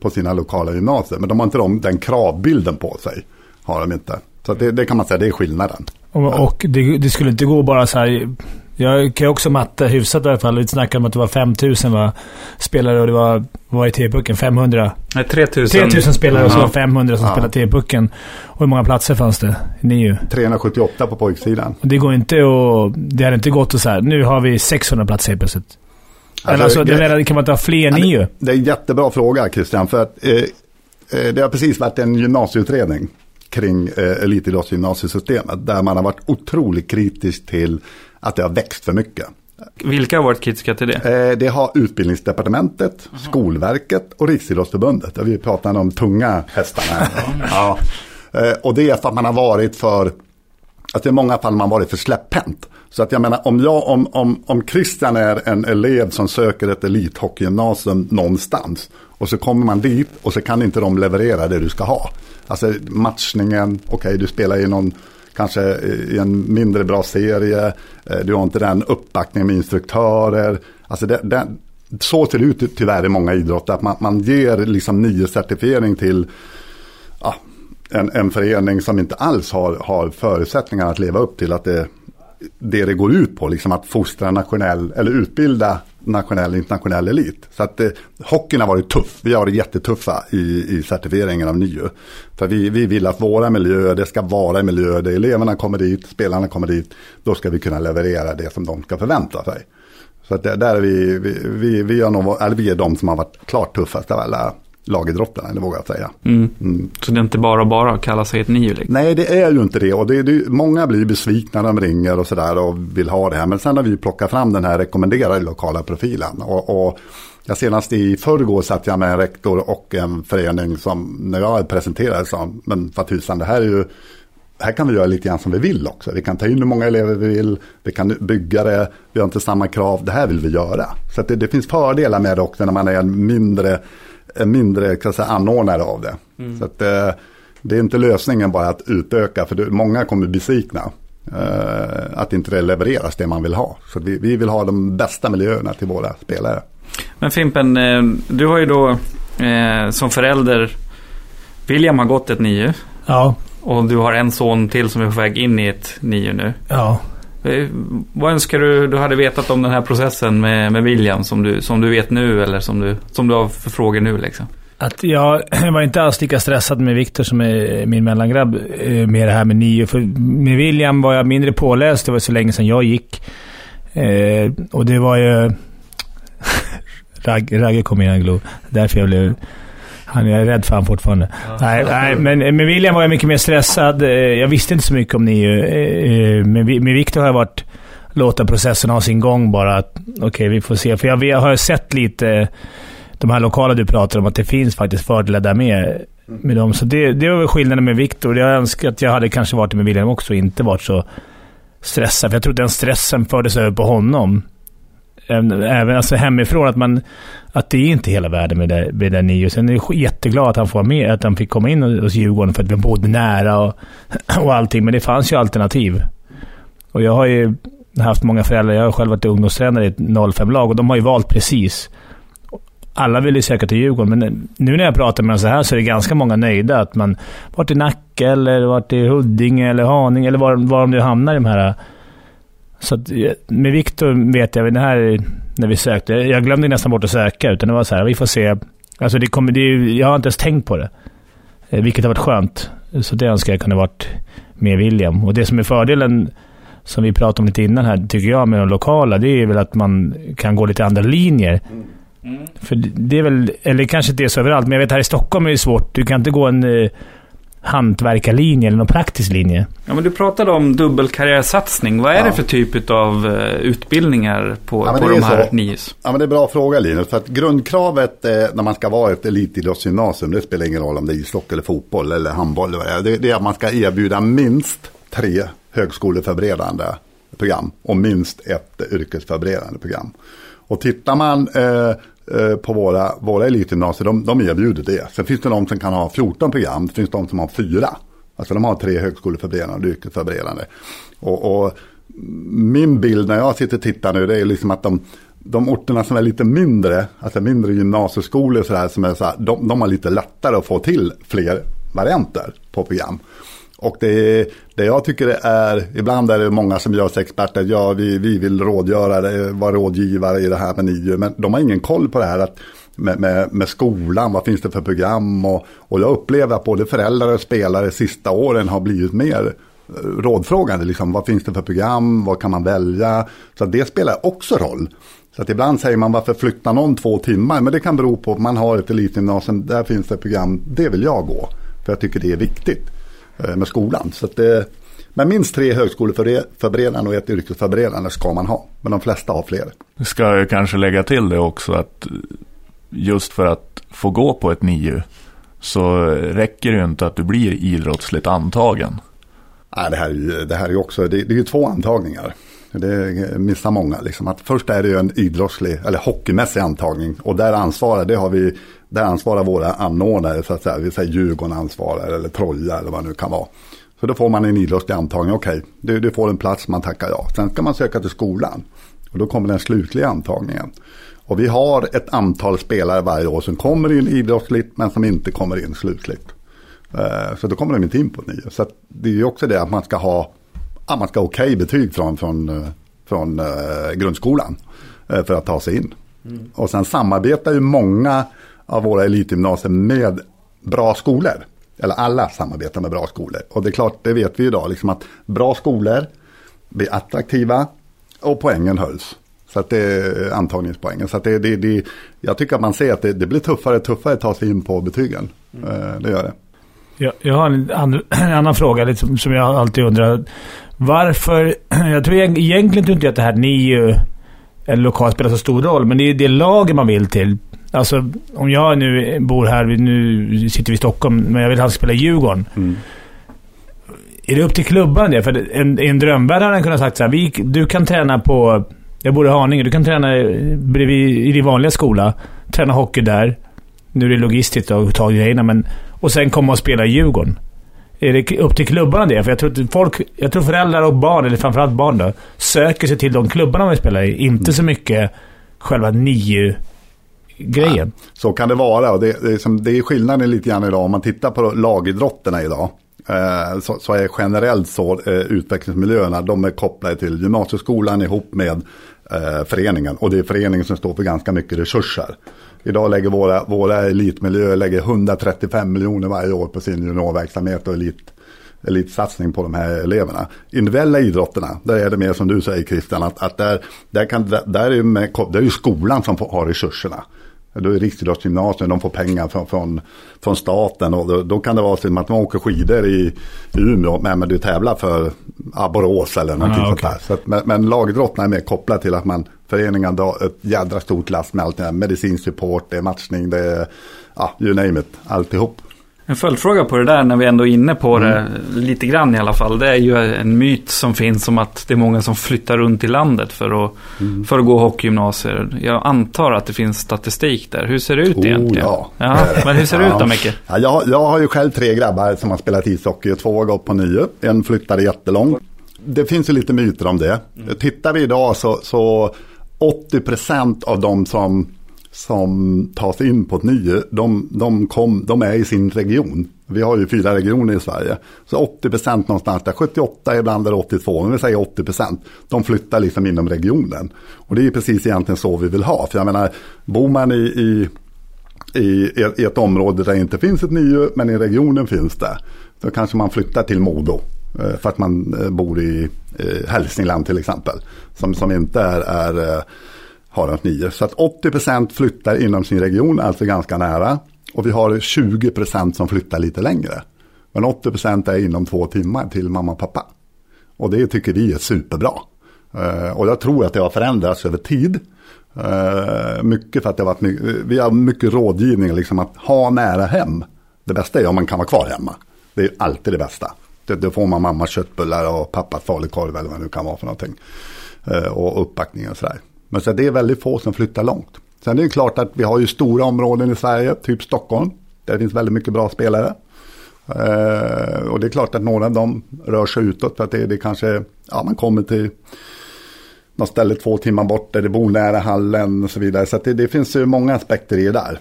på sina lokala gymnasier. Men de har inte de, den kravbilden på sig, har de inte. Så det, det kan man säga, det är skillnaden. Och, och det, det, skulle inte gå bara så här jag kan också matte hyfsat i alla fall. Vi snackade om att det var 5000 va? spelare och det var, vad är T-pucken? 500? Nej, 3000. 3000 spelare och så var 500 som ja. spelade T-pucken. Och hur många platser fanns det i NIU? 378 på pojksidan. Det går inte att... Det hade inte gått att så här, nu har vi 600 platser helt plötsligt. Alltså, alltså, det, det kan man inte ha fler än NIU? Det är en jättebra fråga Christian. För att, eh, eh, det har precis varit en gymnasieutredning kring eh, elitidrottsgymnasiesystemet. Där man har varit otroligt kritisk till att det har växt för mycket. Vilka har varit kritiska till det? Eh, det har Utbildningsdepartementet, Aha. Skolverket och Riksidrottsförbundet. Vi pratar om tunga hästarna. ja. Eh, och det är för att man har varit för, att i många fall man varit för släpphänt. Så att jag menar, om, jag, om, om, om Christian är en elev som söker ett elithockeygymnasium någonstans och så kommer man dit och så kan inte de leverera det du ska ha. Alltså matchningen, okej okay, du spelar i någon, kanske i en mindre bra serie, eh, du har inte den uppbackningen med instruktörer. Alltså det, det, så ser det ut tyvärr i många idrotter, att man, man ger liksom nio certifiering till ja, en, en förening som inte alls har, har förutsättningar att leva upp till att det det det går ut på, liksom att fostra nationell eller utbilda nationell internationell elit. Så att eh, hockeyn har varit tuff. Vi har varit jättetuffa i, i certifieringen av NIU. För vi, vi vill att våra miljöer, det ska vara en miljö där eleverna kommer dit, spelarna kommer dit. Då ska vi kunna leverera det som de ska förvänta sig. Så att det, där är vi, vi, vi, vi, är nog, eller vi är de som har varit klart tuffast av alla lagidrotterna, det vågar jag säga. Mm. Mm. Så det är inte bara bara att kalla sig ett nio? Liksom. Nej, det är ju inte det. Och det, det, många blir besvikna när de ringer och sådär och vill ha det här. Men sen har vi plockat fram den här rekommenderade lokala profilen. Och, och jag senast i förrgår satt jag med en rektor och en förening som när jag presenterade sa, men för tusan det här är ju här kan vi göra lite grann som vi vill också. Vi kan ta in hur många elever vi vill, vi kan bygga det, vi har inte samma krav, det här vill vi göra. Så det, det, finns fördelar med det också när man är en mindre mindre kan säga, anordnare av det. Mm. Så att, eh, det är inte lösningen bara att utöka, för det, många kommer besvikna. Eh, att inte det levereras det man vill ha. Så vi, vi vill ha de bästa miljöerna till våra spelare. Men Fimpen, eh, du har ju då eh, som förälder, William har gått ett nio. Ja. Och du har en son till som är på väg in i ett nio nu. Ja. Eh, vad önskar du du hade vetat om den här processen med, med William som du, som du vet nu eller som du, som du har för frågor nu liksom? Att jag var inte alls lika stressad med Viktor som är min mellangrabb eh, med det här med nio. För med William var jag mindre påläst. Det var så länge sedan jag gick. Eh, och det var ju... Ragge kom in och glo. Därför jag blev han är rädd för honom fortfarande. Ja. Nej, nej, men med William var jag mycket mer stressad. Eh, jag visste inte så mycket om NIU. Eh, eh, med, med Viktor har jag varit låta processen ha sin gång bara. Okej, okay, vi får se. För jag, jag har sett lite, de här lokala du pratar om, att det finns faktiskt fördelar där med. med dem. Så det, det var väl skillnaden med Viktor. Jag önskar att jag hade kanske varit med William också och inte varit så stressad. För jag tror den stressen fördes över på honom även alltså hemifrån, att, man, att det är inte hela världen med det, med det nio. Sen är jag jätteglad att han får med, att han fick komma in hos Djurgården för att vi bodde nära och, och allting. Men det fanns ju alternativ. Och jag har ju haft många föräldrar. Jag har själv varit ungdomstränare i ett 05-lag och de har ju valt precis. Alla vill ju söka till Djurgården, men nu när jag pratar med dem så här så är det ganska många nöjda. Att man varit i Nacka, eller varit i Huddinge, eller Haninge, eller var, var de nu hamnar i de här så att, eh, med Viktor vet jag, det här när vi sökte, jag glömde nästan bort att söka, utan det var så här, vi får se. Alltså det kommer, det, jag har inte ens tänkt på det. Eh, vilket har varit skönt. Så det önskar jag kunde varit med William. Och det som är fördelen, som vi pratade om lite innan här, tycker jag, med de lokala, det är väl att man kan gå lite andra linjer. Mm. Mm. För det är väl, eller kanske inte är så överallt, men jag vet här i Stockholm är det svårt. Du kan inte gå en eh, hantverkarlinje eller någon praktisk linje. Ja, men du pratade om dubbelkarriärsatsning. Vad är ja. det för typ av uh, utbildningar på, ja, på de här NIUS? Ja, men det är en bra fråga Linus. För att grundkravet eh, när man ska vara ett elitidrottsgymnasium, det spelar ingen roll om det är ishockey eller fotboll eller handboll. Eller det, det är att man ska erbjuda minst tre högskoleförberedande program och minst ett yrkesförberedande program. Och tittar man eh, Eh, Eh, på våra, våra elitgymnasier, de, de erbjuder det. Sen finns det de som kan ha 14 program, det finns de som har fyra. Alltså de har tre högskoleförberedande och yrkesförberedande. Och, och, min bild när jag sitter och tittar nu det är liksom att de, de orterna som är lite mindre, alltså mindre gymnasieskolor så här, som är så här, de, de har lite lättare att få till fler varianter på program. Och det, det jag tycker det är, ibland är det många som gör sig experter, ja vi, vi vill rådgöra, eh, vara rådgivare i det här med NIU, men de har ingen koll på det här att med, med, med skolan, vad finns det för program? Och, och jag upplever att både föräldrar och spelare sista åren har blivit mer eh, rådfrågande, liksom, vad finns det för program, vad kan man välja, så det spelar också roll. Så att ibland säger man varför flytta någon två timmar, men det kan bero på att man har ett elitgymnasium, där finns det program, det vill jag gå, för jag tycker det är viktigt. Eh, med skolan. Så det, men minst tre högskoleförberedande och ett yrkesförberedande ska man ha. Men de flesta har fler. Ska jag kanske lägga till det också att just för att få gå på ett NIU så räcker det ju inte att du blir idrottsligt antagen. Nej, det här det här är också, det, det är ju två antagningar. Det missar många. Liksom. Att först är det ju en idrottslig eller hockeymässig antagning. Och där ansvarar, det har vi, där ansvarar våra anordnare. Så att säga. Vi säger Djurgården ansvarar eller Troja eller vad det nu kan vara. Så då får man en idrottslig antagning. Okej, okay, du, du får en plats, man tackar ja. Sen ska man söka till skolan. Och då kommer den slutliga antagningen. Och vi har ett antal spelare varje år som kommer in idrottsligt men som inte kommer in slutligt. Eh, så då kommer de inte in på nio. Så det är ju också det att man ska ha ja, man ska ha okej okay betyg från, från, eh, från uh, grundskolan för att ta sig in. Mm. Och sen samarbetar ju många av våra elitgymnasier med bra skolor. Eller alla samarbetar med bra skolor. Och det är klart, det vet vi idag, liksom att bra skolor blir attraktiva och poängen höjs. Så att det är antagningspoängen. Så att det, det, det, jag tycker att man ser att det, det blir tuffare och tuffare att ta sig in på betygen. Mm. Det gör det. Jag, jag har en, an, en annan fråga liksom, som jag alltid undrar. Varför... Jag tror egentligen inte att det här NIU eller lokalt spelar så stor roll, men det är det laget man vill till. Alltså, om jag nu bor här, nu sitter vi i Stockholm, men jag vill att han ska spela i Djurgården. Mm. Är det upp till klubban det? För en, en drömvärld hade han kunnat sagt så här, vi, du kan träna på... Jag bor i Haninge. Du kan träna bredvid, i din vanliga skola. Träna hockey där. Nu är det logistiskt att ta grejerna, men... Och sen komma och spela i Djurgården. Är det upp till klubbarna det? För jag tror, folk, jag tror föräldrar och barn, eller framförallt barn då, söker sig till de klubbarna man spelar i. Inte så mycket själva nio grejen. Ja, så kan det vara och det, det, är som, det är skillnaden lite grann idag. Om man tittar på lagidrotterna idag. Eh, så, så, är generellt så eh, utvecklingsmiljöerna de är kopplade till gymnasieskolan ihop med eh, föreningen. Och det är föreningen som står för ganska mycket resurser. Idag lägger våra, våra elitmiljöer lägger 135 miljoner varje år på sin juniorverksamhet och elit, elitsatsning på de här eleverna. Individuella idrotterna, där är det mer som du säger Christian, att, att där, där, kan, där, är med, där är ju skolan som har resurserna. Är Riksidrottsgymnasium, de får pengar från, från, från staten och då, då, kan det vara som att man åker skidor i, i Umeå, men, men du tävlar för ja, Borås eller någonting ah, okay. sånt där. Så att, men, men lagidrotten är mer kopplad till att man föreningen drar ett jädra stort last med allt det här. Medicinsk support, det är matchning, det är, ja, you name it, alltihop. En följdfråga på det där när vi ändå är inne på mm. det lite grann i alla fall. Det är ju en myt som finns om att det är många som flyttar runt i landet för att, mm. för att gå hockeygymnasier. Jag antar att det finns statistik där. Hur ser det ut oh, egentligen? Ja. ja. Men hur ser det ut då Micke? Ja, jag, jag har ju själv tre grabbar som har spelat ishockey och två har gått på nio. En flyttade jättelångt. Det finns ju lite myter om det. Mm. Tittar vi idag så, så 80% av de som som tas in på ett nio, de, de, kom, de är i sin region. Vi har ju fyra regioner i Sverige. Så 80 procent någonstans där, 78 ibland eller 82, men vi säger 80 procent. De flyttar liksom inom regionen. Och det är precis egentligen så vi vill ha. För jag menar, bor man i, i, i, i ett område där det inte finns ett nio, men i regionen finns det. Då kanske man flyttar till Modo. Eh, för att man eh, bor i eh, Hälsingland till exempel. Som, som inte är, är har ett nio. Så att 80% flyttar inom sin region, alltså ganska nära. Och vi har 20% som flyttar lite längre. Men 80% är inom två timmar till mamma och pappa. Och det tycker vi är superbra. Eh, och jag tror att det har förändrats över tid. Eh, mycket för att det har varit mycket, vi har mycket rådgivning, liksom att ha nära hem. Det bästa är om man kan vara kvar hemma. Det är alltid det bästa. Då får man mammas köttbullar och pappas falukorv eller vad det nu kan vara för någonting. Eh, och uppbackning och sådär. Men så det är väldigt få som flyttar långt. Sen är det klart att vi har ju stora områden i Sverige, typ Stockholm. Där det finns väldigt mycket bra spelare. Uh, och det är klart att några av dem rör sig utåt för att det, det kanske, ja man kommer till något ställe två timmar bort där det bor nära hallen och så vidare. Så det, det, finns ju många aspekter i det där.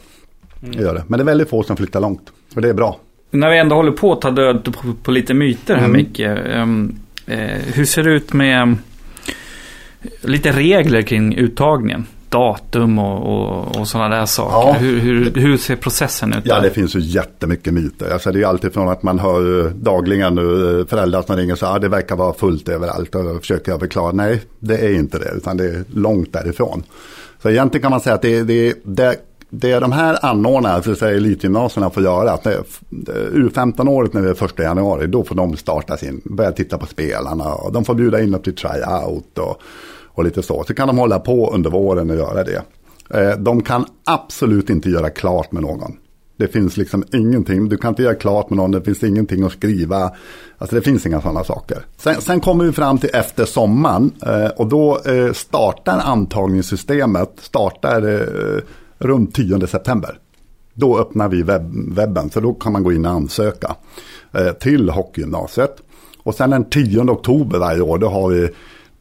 Mm. Gör det. Men det är väldigt få som flyttar långt. Och det är bra. När vi ändå håller på att ta död på, på lite myter här mm. Micke. Um, eh, hur ser det ut med lite regler kring uttagningen. Datum och, och, och sådana där saker. Ja. Hur, hur, hur, ser processen ut? Ja, det finns ju jättemycket myter. Alltså, det är alltid från att man hör dagligen nu eh, föräldrar som ringer och säger att ah, det verkar vara fullt överallt och försöker jag förklara. Nej, det är inte det, utan det är långt därifrån. Så egentligen kan man säga att det, det, det det är de här anordnarna, för att säga elitgymnasierna får göra, att U15-året när det är första januari, då får de starta sin, börja titta på spelarna och de får bjuda in upp till tryout och, och lite så. Så kan de hålla på under våren och göra det. Eh, de kan absolut inte göra klart med någon. Det finns liksom ingenting, du kan inte göra klart med någon, det finns ingenting att skriva. Alltså det finns inga sådana saker. Sen, sen kommer vi fram till efter sommaren eh, och då eh, startar antagningssystemet, startar runt 10 september. Då öppnar vi webb, webben, så då kan man gå in och ansöka till hockeygymnasiet. Och sen den 10 oktober varje år, då, har vi,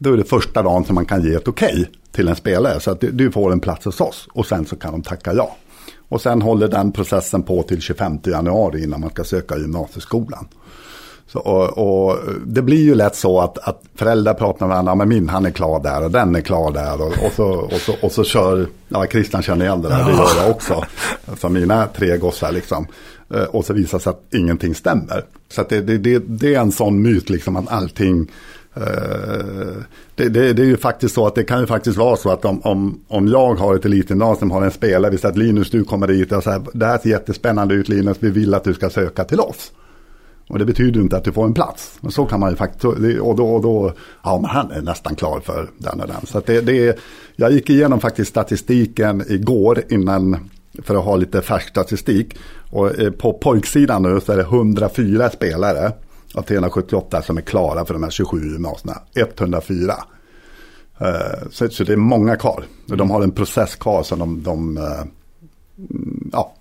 då är det första dagen som man kan ge ett okej okay till en spelare. Så att du, du, får en plats hos oss och sen så kan de tacka ja. Och sen håller den processen på till 25 januari innan man ska söka gymnasieskolan. Så, och, och, det blir ju lätt så att, att föräldrar pratar med varandra, men min han är klar där och den är klar där. Och, och, så, och, så, och så kör, ja Christian känner igen det där, det gör jag också. Alltså mina tre gossar liksom. Eh, och så visar sig att ingenting stämmer. Så det, det, det, det, är en sån myt liksom att allting Eh, det, det, det, är ju faktiskt så att det kan ju faktiskt vara så att om, om, om jag har ett elitgymnasium har en spelare, vi säger att Linus du kommer dit och säger det här ser jättespännande ut Linus, vi vill att du ska söka till oss. Och det betyder inte att du får en plats. Men så kan man ju faktiskt, och då, och då ja men han är nästan klar för den och den. Så det, det, jag gick igenom faktiskt statistiken igår innan, för att ha lite färsk statistik. Och eh, på pojksidan nu så är det 104 spelare av 378 som är klara för de här 27 gymnasierna. 104. Uh, så, så, det är många kvar. De har en process kvar som de, de uh, ja,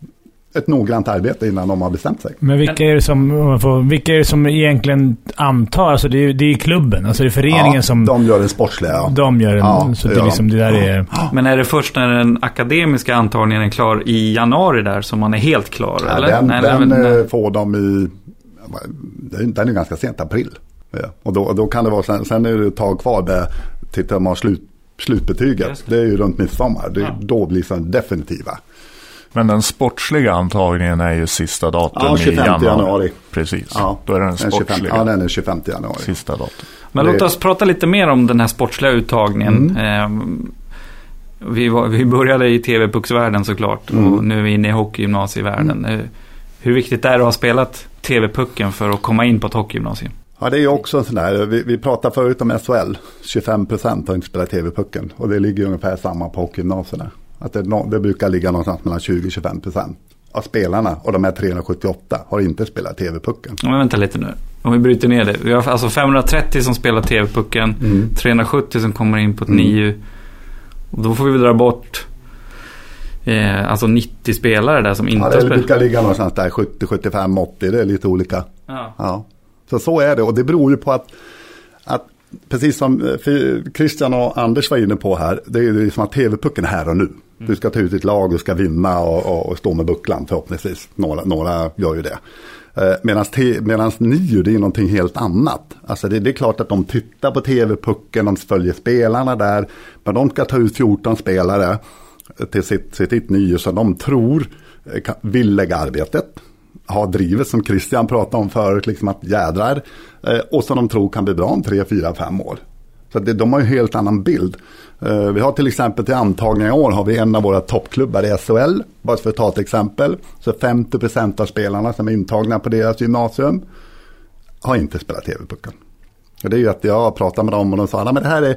ett noggrant arbete innan de har bestämt sig. Men vilka är det som, vilka är det som egentligen antar? Alltså det är, det är klubben, alltså det är föreningen ja, som... de gör den sportsliga. Ja. De gör den, ja, så det är liksom det där är... Men är det först när den akademiska antagningen är klar i januari där som man är helt klar? Ja, eller? Den, Nej, den eller? får de i den är ganska sent, april. Ja. Och då, då kan det vara, sen, sen är det ett tag kvar där, tittar man slut, slutbetyget. Det. det. är ju runt midsommar, det, ja. då blir det definitiva. Men den sportsliga antagningen är ju sista datum ja, 25 i januari. januari. Precis, ja. då är den sportsliga. 25, ja, den är 25 januari. Sista datum. Men låt oss prata lite mer om den här sportsliga uttagningen. Mm. Eh, vi, var, vi började i TV-pucksvärlden såklart mm. och nu är vi inne i hockeygymnasievärlden. Mm. Hur viktigt är det att ha spelat TV-pucken för att komma in på ett hockeygymnasium? Ja, det är också en sån där, vi, vi pratade förut om SHL, 25 procent har inte spelat TV-pucken och det ligger ungefär samma på hockeygymnasierna. Att det, det brukar ligga någonstans mellan 20-25 procent av spelarna och de här 378 har inte spelat TV-pucken. Men vänta lite nu. Om vi bryter ner det. Vi har alltså 530 som spelar TV-pucken, mm. 370 som kommer in på ett mm. NIU. Och då får vi väl dra bort eh, alltså 90 spelare där som inte ja, det spelar. brukar ligga någonstans där 70, 75, 80. Det är lite olika. Ja. ja. Så så är det och det beror ju på att, att precis som eh, Christian och Anders var inne på här. Det är ju som att tv-pucken är här och nu. Mm. Du ska ta ut ditt lag, du ska vinna och, och, och stå med bucklan förhoppningsvis. Några, några gör ju det. Eh, Medan NIU det är någonting helt annat. Alltså det, det, är klart att de tittar på tv-pucken, de följer spelarna där. Men de ska ta ut 14 spelare till sitt, sitt nye som de tror eh, vill lägga arbetet. Har drivet som Christian pratade om förut, liksom att jädrar. Eh, och som de tror kan bli bra om tre, fyra, fem år. Så det, de har ju en helt annan bild. Eh, vi har till exempel till antagning i år har vi en av våra toppklubbar i SHL. Bara för att ta ett exempel. Så 50% av spelarna som är intagna på deras gymnasium har inte spelat TV-pucken. Det är ju att jag pratar med dem och de sa att det här är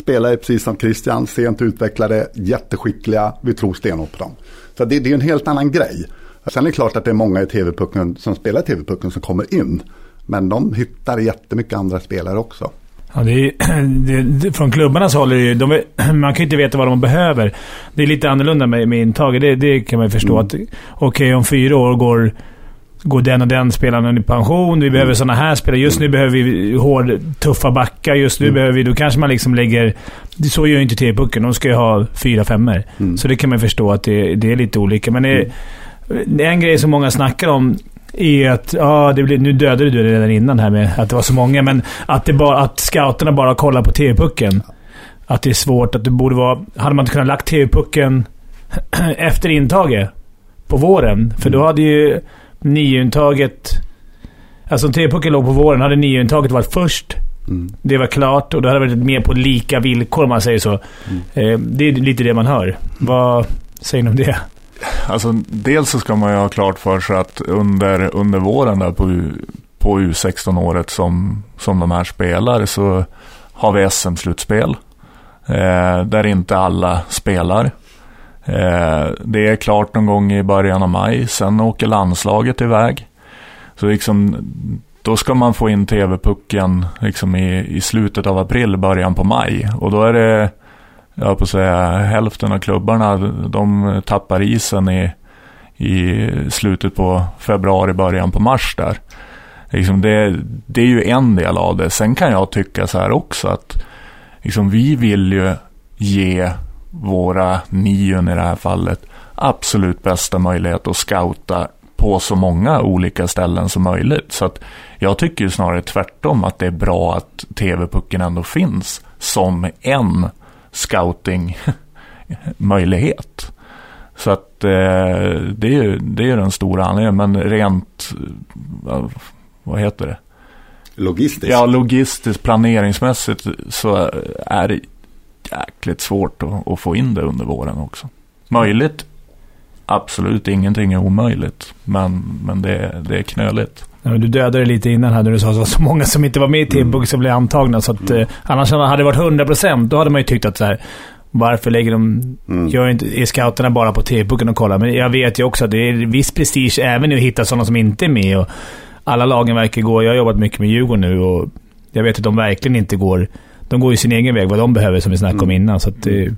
Spelare precis som Christian, sent utvecklade, jätteskickliga. Vi tror stenhårt på dem. Så det, det är en helt annan grej. Sen är det klart att det är många i TV-pucken som spelar TV-pucken som kommer in. Men de hittar jättemycket andra spelare också. Ja, det är, det, från klubbarnas håll är det, de, man kan ju inte veta vad de behöver. Det är lite annorlunda med, med intaget. Det, det kan man ju förstå. Mm. att Okej, okay, om fyra år går går den och den spelaren i pension. Vi behöver mm. sådana här spelare. Just nu behöver vi hård, tuffa backar. Just nu mm. behöver vi... Då kanske man liksom lägger... Så gör ju inte T-pucken. De ska ju ha fyra femmor. Mm. Så det kan man förstå att det, det är lite olika. Men det, mm. en grej som många snackar om är att... Ja, det blir, nu dödade du det redan innan här med att det var så många. Men att, det bara, att scouterna bara kollar på TV-pucken. Att det är svårt. Att det borde vara... Hade man inte kunnat lagt TV-pucken efter intaget på våren. För då mm. hade ju niointaget... Alltså om TV-pucken låg på våren hade niointaget varit först. Mm. Det var klart och då hade det varit mer på lika villkor om man säger så. Mm. Eh, det är lite det man hör. Vad säger ni om det? Alltså, dels så ska man ju ha klart för sig att under, under våren där på, på U16-året som, som de här spelar så har vi SM-slutspel. Eh, där inte alla spelar. Eh, det är klart någon gång i början av maj. Sen åker landslaget iväg. Så liksom, då ska man få in TV-pucken liksom i, i slutet av april, början på maj. Och då är det, jag på att säga, hälften av klubbarna, de tappar isen i, i slutet på februari, början på mars där. Liksom det, det är ju en del av det. Sen kan jag tycka så här också att liksom vi vill ju ge våra nion i det här fallet absolut bästa möjlighet att scouta på så många olika ställen som möjligt. Så att jag tycker ju snarare tvärtom att det är bra att TV-pucken ändå finns som en scouting-möjlighet. Så att eh, det är ju det är den stora anledningen. Men rent, vad heter det? Logistiskt? Ja, logistiskt, planeringsmässigt så är det jäkligt svårt att, att få in det under våren också. Möjligt? Absolut, ingenting är omöjligt. Men, men det, det är knöligt. Ja, du dödade det lite innan här när du sa så, så många som inte var med i Timbuk mm. som blev antagna. Så att, mm. eh, annars hade det varit 100% då hade man ju tyckt att så här, varför lägger de... Mm. Gör inte, är scouterna bara på TV-pucken och kollar? Men jag vet ju också att det är viss prestige även i att hitta sådana som inte är med. Och alla lagen verkar gå... Jag har jobbat mycket med Djurgården nu och jag vet att de verkligen inte går... De går ju sin egen väg, vad de behöver, som vi snackade om mm. innan. Så att det,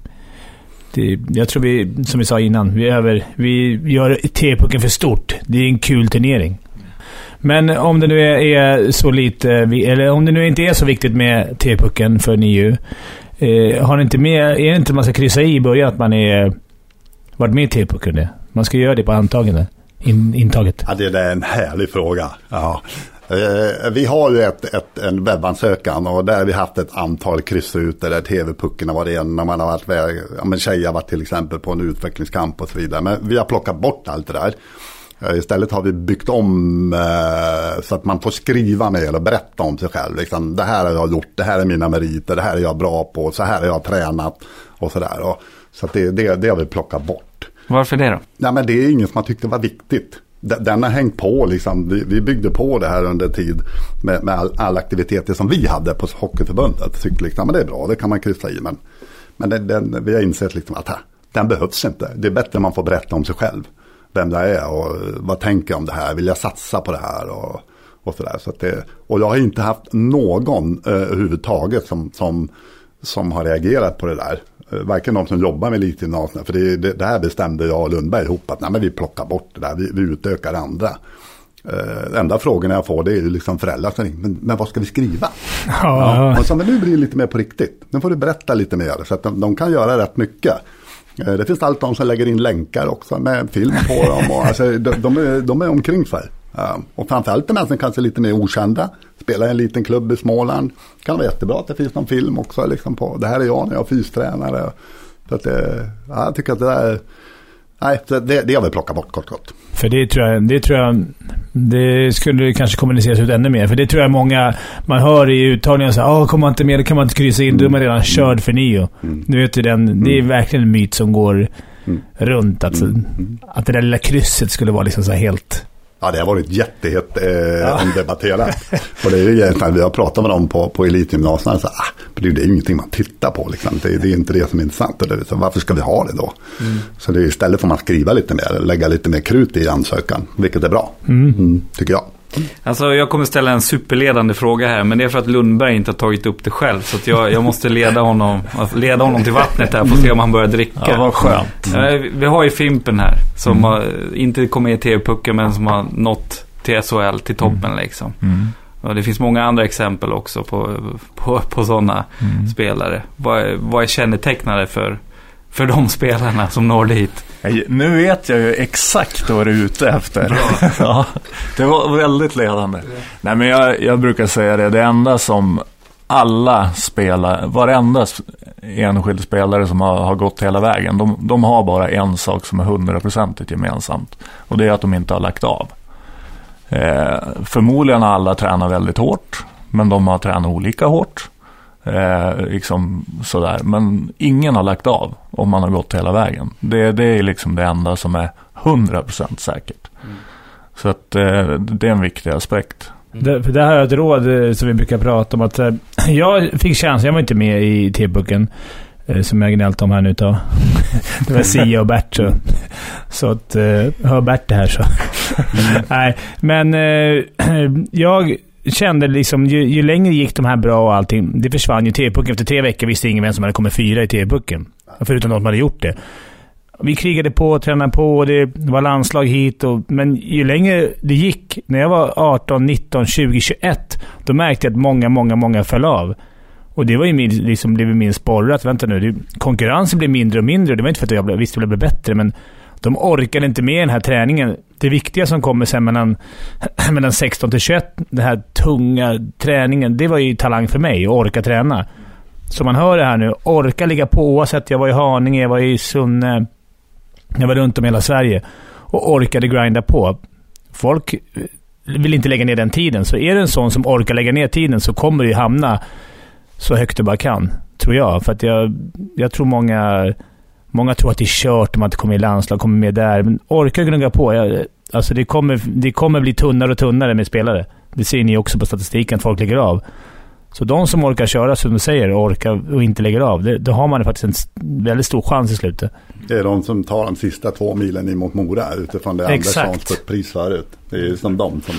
det, jag tror vi, som vi sa innan, vi, över, vi gör TV-pucken för stort. Det är en kul turnering. Men om det nu är, så lite, eller om det nu inte är så viktigt med TV-pucken för NIU. Eh, har ni inte med, är det inte man ska kryssa i i början att man är, varit med i TV-pucken? Man ska göra det på antagande, in, intaget. Ja, det är en härlig fråga. Ja. Eh, vi har ju ett, ett, en webbansökan och där har vi haft ett antal kryssrutor där tv-pucken har varit en när man har varit ja men tjejer har varit till exempel på en utvecklingskamp och så vidare. Men vi har plockat bort allt det där. Eh, istället har vi byggt om eh, så att man får skriva mer och berätta om sig själv. Liksom, det här har jag gjort, det här är mina meriter, det här är jag bra på, så här har jag tränat och sådär. Så att det, det, det har vi plockat bort. Varför det då? Nej, men det är ingen som har tyckt det var viktigt. Den har hängt på, liksom. vi, vi byggde på det här under tid med, med all, all aktiviteter som vi hade på Hockeyförbundet. Tyckte liksom, men det är bra, det kan man kryssa i. Men, men den, den, vi har insett liksom att här, den behövs inte. Det är bättre att man får berätta om sig själv vem jag är och vad tänker jag om det här, vill jag satsa på det här och, och sådär. Så det, och jag har inte haft någon eh, överhuvudtaget som, som, som har reagerat på det där. Eh, varken de som jobbar med elitgymnasierna, för det, det, det, här bestämde jag och Lundberg ihop att nej, men vi plockar bort det där, vi, vi utökar andra. Uh, enda frågorna jag får det är ju liksom föräldrar som ringer, men, men vad ska vi skriva? Ja. ja. Och så, men nu blir det lite mer på riktigt. Nu får du berätta lite mer så att de, de kan göra rätt mycket. Eh, det finns allt de som lägger in länkar också med film på dem. Och, alltså, de, de, är, de är omkring sig. Och framförallt de som kanske är lite mer okända. Spelar i en liten klubb i Småland. Det kan vara jättebra att det finns någon film också. Liksom på, det här är jag när jag är fystränare. Så att det, ja, jag tycker att det där Nej, det, det har vi plockat bort kort kort. För det tror jag, det tror jag, det skulle kanske kommuniceras ut ännu mer. För det tror jag många, man hör i uttagningen så här, kommer man inte med, då kan man inte kryssa in, mm. då är man redan körd för nio. Mm. Du vet ju den, det är mm. verkligen en myt som går mm. runt. Att, mm. att det där lilla krysset skulle vara liksom så helt Ja, det har varit jättehett eh, ja. omdebatterat. och det är ju egentligen, vi har pratat med dem på, på elitgymnasierna, så, ah, det är ju ingenting man tittar på. Liksom. Det, det, är inte det som är intressant. Det, så varför ska vi ha det då? Mm. Så det är istället får man skriva lite mer, lägga lite mer krut i ansökan, vilket är bra, mm. Mm, tycker jag. Alltså jag kommer ställa en superledande fråga här, men det är för att Lundberg inte har tagit upp det själv. Så jag, jag, måste leda honom, leda honom till vattnet här för att se om han börjar dricka. Ja, vad skönt. Mm. Vi har ju Fimpen här, som mm. har, inte kom med i TV-pucken, men som har nått till SHL, till toppen mm. liksom. Mm. Och det finns många andra exempel också på, på, på sådana mm. spelare. Vad, vad är kännetecknande för för de spelarna som når dit. Nu vet jag ju exakt vad du är ute efter. ja, det var väldigt ledande. Nej, men jag, jag, brukar säga det, det enda som alla spelare, varenda enskild spelare som har, har gått hela vägen, de, de, har bara en sak som är hundraprocentigt gemensamt. Och det är att de inte har lagt av. Eh, förmodligen har alla tränat väldigt hårt, men de har tränat olika hårt. Eh, liksom sådär. Men ingen har lagt av om man har gått hela vägen. Det, det är liksom det enda som är 100% säkert. Mm. Så att eh, det är en viktig aspekt. Mm. Det, det här är ett råd eh, som vi brukar prata om. att eh, Jag fick chansen, jag var inte med i T-pucken. Eh, som jag gnällt om här nu då. Det var Sia och Bert. Så, så att, hör Bert det här så. Mm. Nej, men jag kände liksom, ju, ju längre gick de här bra och allting. Det försvann ju TV-pucken. Efter tre veckor visste ingen vem som hade kommit fyra i TV-pucken. Förutom de som hade gjort det. Vi krigade på, tränade på och det var landslag hit. Och, men ju längre det gick, när jag var 18, 19, 20, 21, då märkte jag att många, många, många föll av. Och det var ju min, liksom, blev min sporre att vänta nu, det, konkurrensen blev mindre och mindre. Det var inte för att jag visste att jag blev bättre, men de orkade inte med den här träningen. Det viktiga som kommer sen mellan, mellan 16 till 21, den här tunga träningen, det var ju talang för mig, att orka träna. Så man hör det här nu, orka ligga på oavsett. Jag var i Haninge, jag var i Sunne, jag var runt om i hela Sverige och orkade grinda på. Folk vill inte lägga ner den tiden, så är det en sån som orkar lägga ner tiden så kommer du hamna så högt du bara kan. Tror jag. För att jag, jag tror många, många tror att det är kört om att komma i landslag, kommer med där. Men orka gnugga på. Jag, alltså det kommer, det kommer bli tunnare och tunnare med spelare. Det ser ni också på statistiken, att folk lägger av. Så de som orkar köra, som du säger, orkar och inte lägger av, det, då har man faktiskt en väldigt stor chans i slutet. Det är de som tar de sista två milen in mot Mora utifrån det Exakt. Anderssons fått pris förut. Det är som de som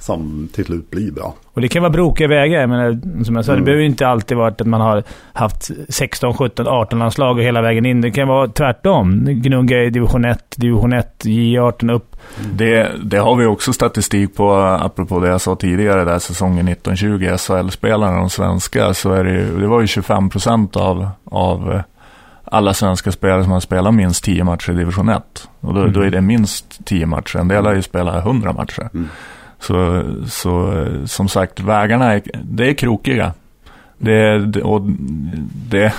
som till slut blir bra. Och det kan vara brokiga vägar. Men som jag sa, mm. det behöver inte alltid vara att man har haft 16, 17, 18 landslag och hela vägen in. Det kan vara tvärtom. Gnugga i division 1, division 1, J18 upp. Det, det har vi också statistik på, apropå det jag sa tidigare, där säsongen 1920, SHL-spelarna, de svenska, så är det, det var ju 25 procent av, av alla svenska spelare som har spelat minst 10 matcher i division 1. Och då, mm. då är det minst 10 matcher. En del har ju spelat 100 matcher. Mm. Så, så eh, som sagt, vägarna är, det är krokiga. Det, och det,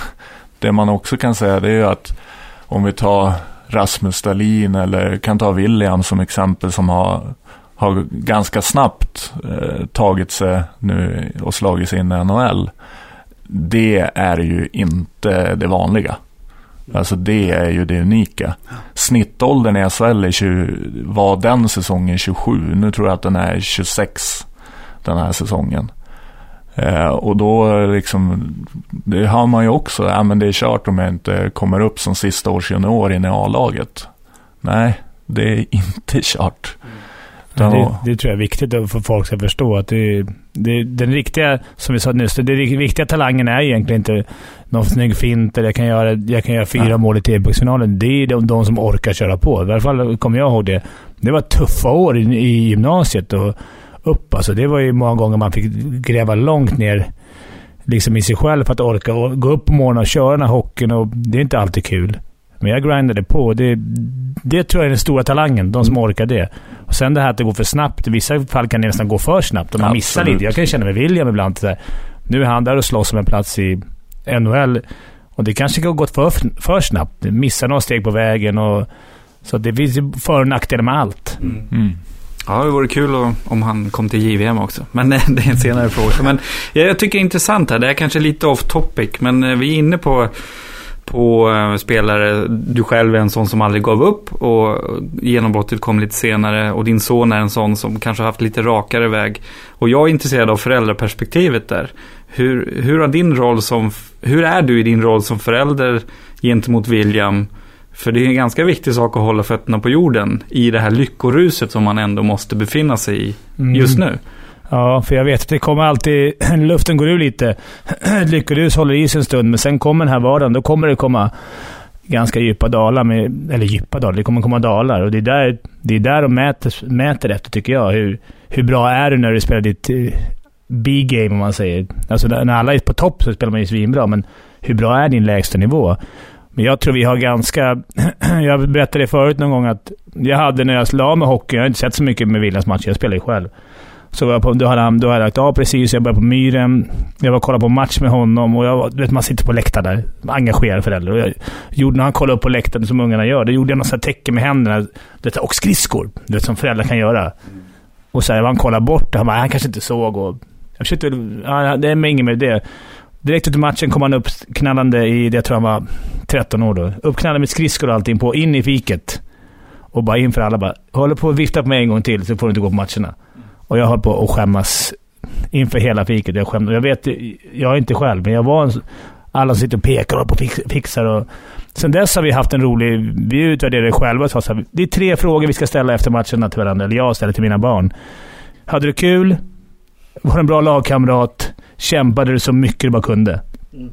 det man också kan säga det är att om vi tar Rasmus Stalin eller kan ta William som exempel som har, har ganska snabbt eh, tagit sig nu och slagit sig in i NHL. Det är ju inte det vanliga. Alltså det är ju det unika. Snittåldern i SHL är 20, var den säsongen 27. Nu tror jag att den är 26 den här säsongen. Eh, och då liksom, det har man ju också, ja men det är kört om jag inte kommer upp som sista års junior in i A-laget. Nej, det är inte kört. Ja, det, det, tror jag är viktigt för folk ska förstå. Att det, det, den riktiga, som vi sa nyss, den riktiga talangen är egentligen inte någon snygg fint eller jag kan göra, jag kan göra fyra ja. mål i TV-pucksfinalen. Det är de, de, som orkar köra på. I alla fall kommer jag ihåg det. Det var tuffa år i, i gymnasiet och upp. Alltså, det var ju många gånger man fick gräva långt ner liksom i sig själv för att orka och gå upp på morgonen och köra den här hockeyn. Och det är inte alltid kul. Men jag grindade på. Det, det tror jag är den stora talangen. De som orkar det. Och sen det här att det går för snabbt. I vissa fall kan det nästan gå för snabbt. Och man missar lite. Jag kan känna med William ibland. Så här, nu är han där och slåss om en plats i NHL. Och det kanske har gått för, för snabbt. Missar några steg på vägen. Och, så det finns ju för och nackdelar med allt. Mm. Mm. Ja, det vore kul om han kom till JVM också. Men det är en senare fråga. Men jag tycker det är intressant här. Det är kanske lite off topic. Men eh, vi är inne på på eh, spelare. Du själv är en sån som aldrig gav upp och genombrottet kom lite senare och din son är en sån som kanske haft lite rakare väg. Och jag är intresserad av föräldraperspektivet där. Hur, hur, har din roll som, hur är du i din roll som förälder gentemot William? För det är en ganska viktig sak att hålla fötterna på jorden i det här lyckoruset som man ändå måste befinna sig i just nu. Mm. Ja, för jag vet att det kommer alltid... Luften går ur lite. Lyckorus håller i sig en stund, men sen kommer den här vardagen. Då kommer det komma ganska djupa dalar. Med, eller djupa dalar, det kommer komma dalar. Och det är där, det är där de mäter, mäter efter, tycker jag. Hur, hur bra är du när du spelar ditt eh, B-game, om man säger. Alltså när alla är på topp så spelar man ju svinbra, men hur bra är din lägsta nivå? Men jag tror vi har ganska... jag berättade det förut någon gång att jag hade när jag la med hockey, jag har inte sett så mycket med Williams matcher, jag spelar ju själv. Så var jag på, då, hade han, då hade jag lagt av precis. Jag började på Myren. Jag var och kollade på match med honom och jag, vet, man sitter på läktaren där. Engagerad förälder. Och jag gjorde, när han kollade upp på läktaren som ungarna gör, då gjorde jag något tecken med händerna. Vet, och skridskor. Du vet, som föräldrar kan göra. Och så här, han kollade bort och han bara, han kanske inte såg. Och jag försökte, ja, det är inget med det. Direkt efter matchen kom han upp knallande i, det jag tror han var 13 år då. Uppknallande med skridskor och allting på, in i fiket. Och bara in för alla bara, håller på att vifta på mig en gång till så får du inte gå på matcherna. Och jag höll på att skämmas inför hela fiket. Jag, skämde. jag vet, jag är inte själv, men jag var en, Alla sitter och pekar och fixar. Och... Sen dess har vi haft en rolig... Vi utvärderar det själva. Så här, det är tre frågor vi ska ställa efter matcherna till varandra. Eller jag ställer till mina barn. Hade du kul? Var en bra lagkamrat? Kämpade du så mycket du bara kunde? Mm.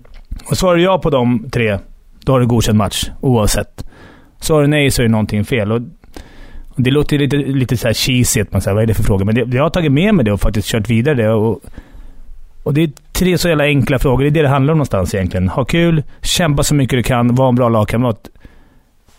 Och svarar du ja på de tre, då har du godkänd match oavsett. Svarar du nej så är det någonting fel. Och det låter lite, lite så här cheesy, att man säger vad är det för fråga? Men det, jag har tagit med mig det och faktiskt kört vidare det. Och, och det är tre så jävla enkla frågor. Det är det det handlar om någonstans egentligen. Ha kul, kämpa så mycket du kan, vara en bra lagkamrat.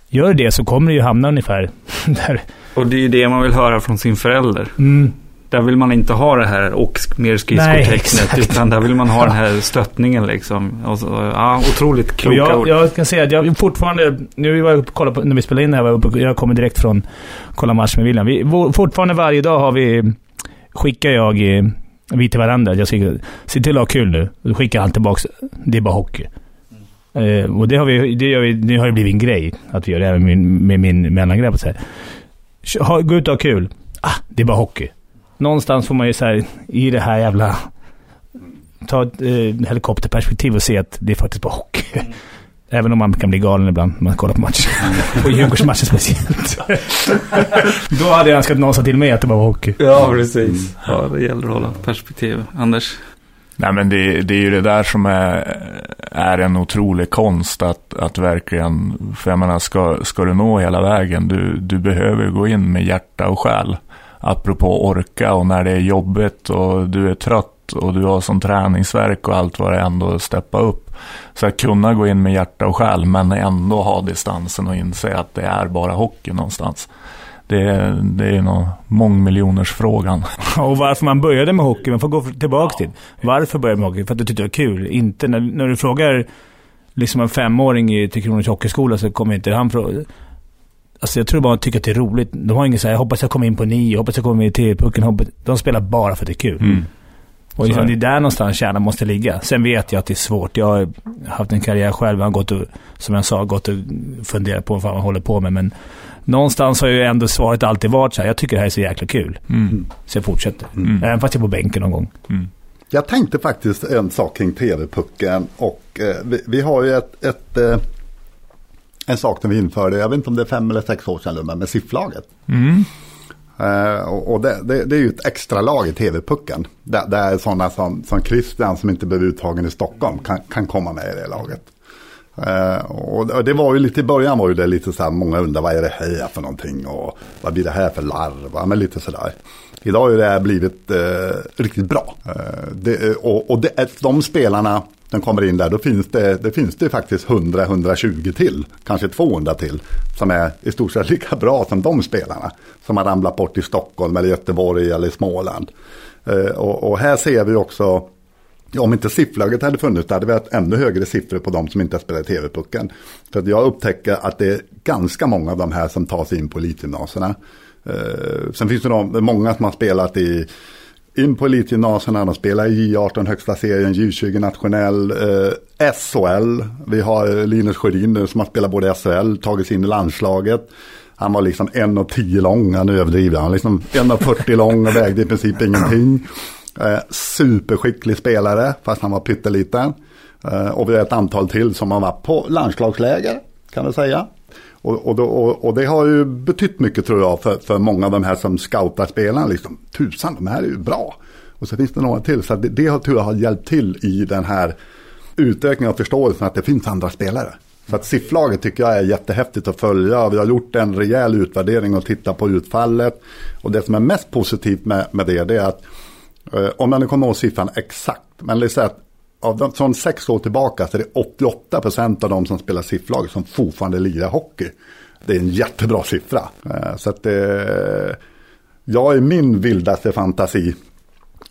Gör det så kommer du ju hamna ungefär där. Och det är ju det man vill höra från sin förälder. Mm. Där vill man inte ha det här och mer skridskotecknet, utan där vill man ha den här stöttningen liksom. Och så, ja, otroligt kloka jag, ord. Jag kan säga att jag fortfarande, nu var jag kollade på, när vi spelade in det här, var jag, uppe, jag kommer direkt från kolla match med William. Vi, fortfarande varje dag har vi, skickar jag vi till varandra. Jag säger, se till att ha kul nu. Då skickar han tillbaka, det är bara hockey. Mm. Eh, och det har vi, det gör vi, nu har det blivit en grej, att vi gör det även med min, med min mellangrabb. Gå ut och ha kul. Ah, det är bara hockey någonstans får man ju så i det här jävla... Ta ett eh, helikopterperspektiv och se att det är faktiskt bara hockey. Mm. Även om man kan bli galen ibland när man kollar på matcher. och Djurgårdsmatcher speciellt. Då hade jag önskat någon sa till mig att det var hockey. Ja, precis. Ja, det gäller att hålla perspektiv. Anders? Nej, men det, det är ju det där som är, är en otrolig konst att, att verkligen, för jag menar, ska, ska du nå hela vägen, du, du behöver gå in med hjärta och själ apropå orka och när det är jobbigt och du är trött och du har sån träningsverk och allt vad det är ändå steppa upp. Så att kunna gå in med hjärta och själ men ändå ha distansen och inse att det är bara hockey någonstans. Det är, det är nog mångmiljonersfrågan. Och varför man började med hockey, man får gå tillbaka till. Varför började man med hockey? För att du tyckte det var kul. Inte när, när du frågar liksom en femåring i Tre Kronors Hockeyskola så kommer inte han fråga Alltså jag tror bara de tycker att det är roligt. De har inget såhär, jag hoppas jag kommer in på nio, hoppas jag kommer in i TV-pucken. De spelar bara för att det är kul. Mm. Och liksom, det är där någonstans kärnan måste ligga. Sen vet jag att det är svårt. Jag har haft en karriär själv. Jag har gått och, som jag sa, gått och funderat på vad man håller på med. Men någonstans har ju ändå svaret alltid varit så här, jag tycker det här är så jäkla kul. Mm. Så jag fortsätter. Mm. Även fast jag är på bänken någon gång. Mm. Jag tänkte faktiskt en sak kring TV-pucken. Och eh, vi, vi, har ju ett, ett eh, en sak som vi införde, jag vet inte om det är fem eller sex år sedan, men med sifflaget. Mm. Uh, och det, det, det, är ju ett extra lag i TV-pucken. Där, där sådana som, som Christian som inte blev uttagen i Stockholm kan, kan komma med i det laget. Uh, och det var ju lite i början var ju det lite så här, många undrar vad är det här för någonting och vad blir det här för larv, men lite sådär. Idag har det här blivit uh, riktigt bra. Eh, det, och och det, de spelarna den kommer in där, då finns det, det finns det faktiskt 100-120 till, kanske 200 till, som är i stort sett lika bra som de spelarna. Som har ramlat bort i Stockholm eller Göteborg eller Småland. Eh, och, och, här ser vi också, om inte sifflaget hade funnits, då hade vi haft ännu högre siffror på de som inte har spelat TV-pucken. För jag upptäcker att det är ganska många av de här som tar sig in på elitgymnasierna. Eh, sen finns det de, många som har spelat i in på elitgymnasierna, de spelar i J18 högsta serien, J20 nationell, eh, SHL. Vi har Linus Sjödin som har spelat både SHL, tagit sig in i landslaget. Han var liksom 1,10 lång, han överdriver. Han var liksom 1,40 lång och vägde i princip ingenting. Eh, superskicklig spelare, fast han var pytteliten. Eh, och vi har ett antal till som har varit på landslagsläger, kan vi säga. Och, och, då, och, och, det har ju betytt mycket tror jag för, för många av de här som scoutar spelarna. Liksom, Tusan, de här är ju bra. Och så finns det några till. Så det, det tror jag har hjälpt till i den här utökningen av förståelsen att det finns andra spelare. Så att sifflaget tycker jag är jättehäftigt att följa. Vi har gjort en rejäl utvärdering och tittat på utfallet. Och det som är mest positivt med, med det, det är att Eh, om man nu kommer ihåg siffran exakt, men det är så att av de, från sex år tillbaka så är det 88 procent av de som spelar sifflag som fortfarande lirar hockey. Det är en jättebra siffra. Eh, så att det, jag i min vildaste fantasi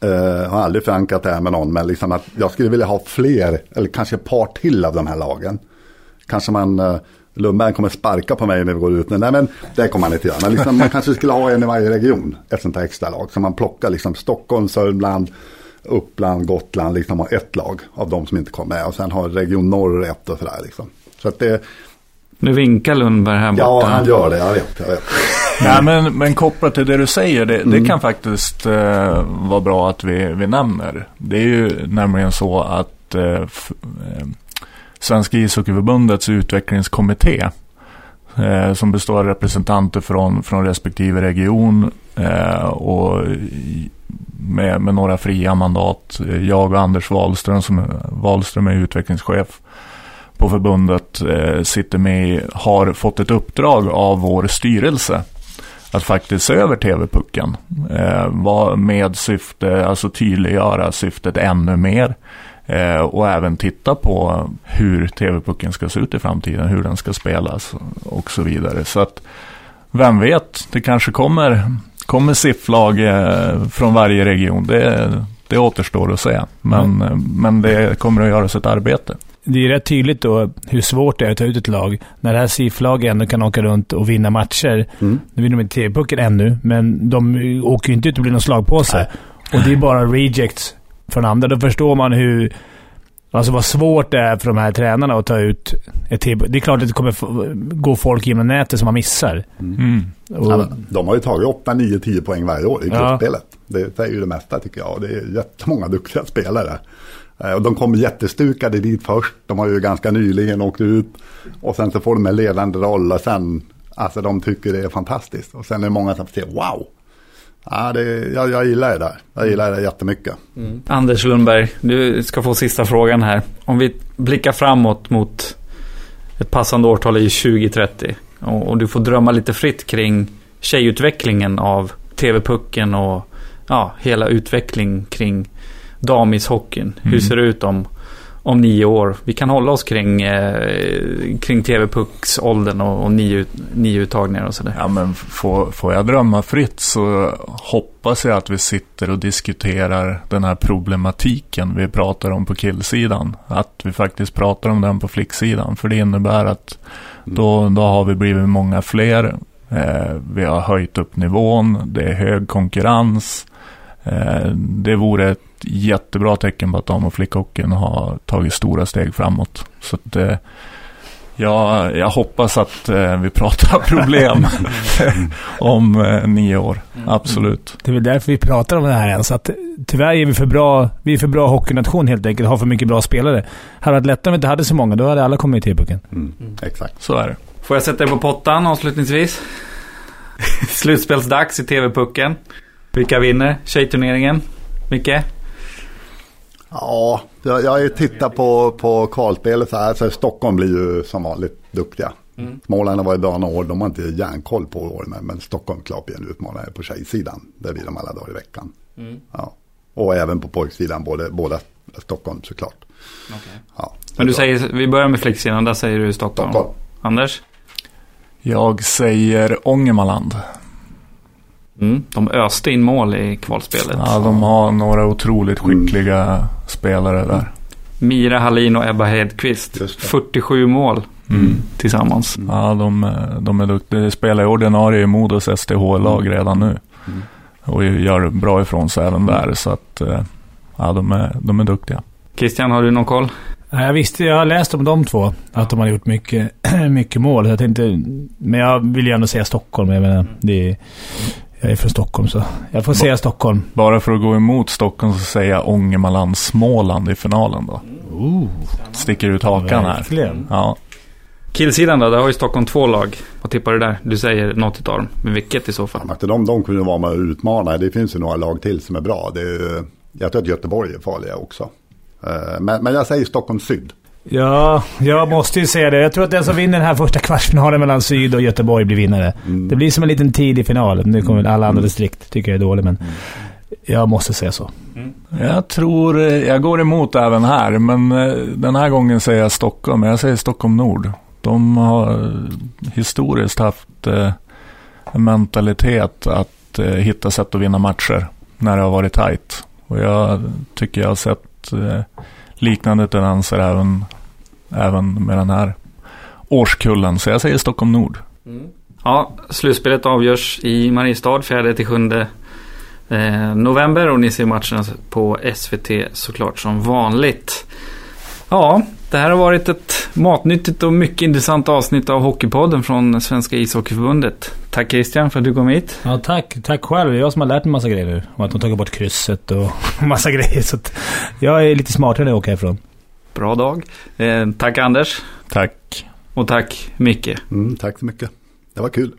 jag har aldrig förankrat det här med någon, men liksom att jag skulle vilja ha fler, eller kanske ett par till av de här lagen. Kanske man, Lundberg kommer sparka på mig när vi går ut. Nej men det kommer man inte göra. Men liksom, man kanske skulle ha en i varje region, ett sånt här extra lag. Så man plockar liksom Stockholm, Sörmland, Uppland, Gotland liksom har ett lag av de som inte kom med. Och sen har Region Norr ett och sådär liksom. Så att det... Nu vinkar Lundberg här borta. Ja, han gör det. Jag vet. Jag vet. Nej, men, men kopplat till det du säger, det, mm. det kan faktiskt uh, vara bra att vi, vi nämner. Det är ju nämligen så att uh, f, uh, Svenska ishockeyförbundets utvecklingskommitté. Eh, som består av representanter från, från respektive region eh, och med, med några fria mandat. Jag och Anders Wahlström, som Wahlström är utvecklingschef på förbundet, eh, sitter med, har fått ett uppdrag av vår styrelse att faktiskt se över TV-pucken. Eh, med syfte, alltså tydliggöra syftet ännu mer. Eh, och även titta på hur TV-pucken ska se ut i framtiden, hur den ska spelas och så vidare. Så att, vem vet, det kanske kommer, kommer SIF-lag eh, från varje region. Det, det återstår att se. Men, mm. men det kommer att göras ett arbete det är rätt tydligt då hur svårt det är att ta ut ett lag. När det här SIF-laget ändå kan åka runt och vinna matcher. Mm. Nu vinner de inte TV-pucken ännu, men de åker ju inte ut och blir någon slagpåse. Nej. Och det är bara rejects från andra. Då förstår man hur... Alltså vad svårt det är för de här tränarna att ta ut ett TV. Det är klart att det kommer gå folk genom nätet som man missar. Mm. Mm. Och, ja, de har ju tagit 8, 9, 10 poäng varje år i gruppspelet. Ja. Det säger ju det mesta tycker jag. Det är jättemånga duktiga spelare. Eh, och de kom jättestukade dit först. De har ju ganska nyligen åkt ut. Och sen så får de en ledande roll och sen, alltså de tycker det är fantastiskt. Och sen är det många som säger wow. Ja, det, jag, jag gillar det där. Jag gillar det jättemycket. Mm. Anders Lundberg, du ska få sista frågan här. Om vi blickar framåt mot ett passande årtal i 2030. Och, och du får drömma lite fritt kring tjejutvecklingen av TV-pucken och ja, hela utveckling kring damishockeyn. Mm. Hur ser det ut om, om nio år? Vi kan hålla oss kring, eh, kring TV-pucksåldern och, och nio, nio uttagningar och sådär. Ja, men får, får jag drömma fritt så hoppas jag att vi sitter och diskuterar den här problematiken vi pratar om på killsidan. Att vi faktiskt pratar om den på flicksidan. För det innebär att då, då har vi blivit många fler. Eh, vi har höjt upp nivån. Det är hög konkurrens. Eh, det vore ett jättebra tecken på att dam och flickhockeyn har tagit stora steg framåt. Så att, eh, ja, jag hoppas att eh, vi pratar problem om eh, nio år. Absolut. Det är väl därför vi pratar om det här ens. Att tyvärr är vi för bra. Vi är för bra hockeynation helt enkelt. Har för mycket bra spelare. Hade varit lättare om vi inte hade så många. Då hade alla kommit till pucken. Mm. Mm. Exakt. Så är det. Får jag sätta dig på pottan avslutningsvis? Slutspelsdags i TV-pucken. Vilka vinner tjejturneringen? Micke? Ja, jag, jag tittar på, på kvalspelet så här. Så Stockholm blir ju som vanligt duktiga. Mm. Småland har varit bra några år. De har inte järnkoll på år. Men, Stockholm klart blir en utmanare på tjejsidan. Det blir de alla dagar i veckan. Mm. Ja. Och även på pojksidan. Både, båda Stockholm såklart. Okay. Ja, men du säger, vi börjar med flicksidan. Där säger du Stockholm. Stockholm. Anders? Jag säger Ångermanland. Mm, de öste in mål i kvalspelet. Ja, de har några otroligt skickliga mm. spelare där. Mira Hallin och Ebba Hedqvist. 47 mål mm. tillsammans. Mm. Ja, de, de är duktiga. De spelar i ordinarie i Modos STH-lag mm. redan nu. Mm. Och gör bra ifrån sig även där. Så att, eh, ja, de är, de är duktiga. Christian, har du någon koll? Jag visste, jag har läst om de två. Att de har gjort mycket, mycket mål. Jag tänkte, men jag vill ju ändå säga Stockholm. Jag menar, det är, jag är från Stockholm så jag får säga Stockholm. Bara för att gå emot Stockholm så säger jag Ångermanland Småland i finalen då. Ooh. Sticker ut hakan Verkligen. här. Ja. Killsidan då, där har ju Stockholm två lag. Vad tippar du där? Du säger något av dem. Men vilket i så fall? Ja, de, de kunde vara med och utmana. Det finns ju några lag till som är bra. Det är, jag tror att Göteborg är farliga också. Eh, men, men jag säger Stockholm Syd. Ja, jag måste ju säga det. Jag tror att den som vinner den här första kvartsfinalen mellan Syd och Göteborg blir vinnare. Mm. Det blir som en liten tidig final. Nu kommer alla andra distrikt tycker jag är dålig, men mm. jag måste säga så. Mm. Jag tror, eh, jag går emot även här, men eh, den här gången säger jag Stockholm. Jag säger Stockholm Nord. De har historiskt haft eh, en mentalitet att hitta sätt att vinna matcher när det har varit tajt. Och jag tycker jag har sett liknande tendenser även, även med den här årskullen. Så jag säger Stockholm Nord. Mm. Ja, slutspelet avgörs i Mariestad 4-7 eh, november och ni ser matcherna på SVT såklart som vanligt. Ja, det här har varit ett matnyttigt och mycket intressant avsnitt av Hockeypodden från Svenska ishockeyförbundet. Tack Christian för att du kom hit. Ja, tack. Tack själv. Det är jag som har lärt mig massa grejer nu. Om att de tagit bort krysset och massa grejer. Så jag är lite smartare när jag åker härifrån. Bra dag. Eh, tack Anders. Tack. Och tack Micke. Mm, tack så mycket. Det var kul.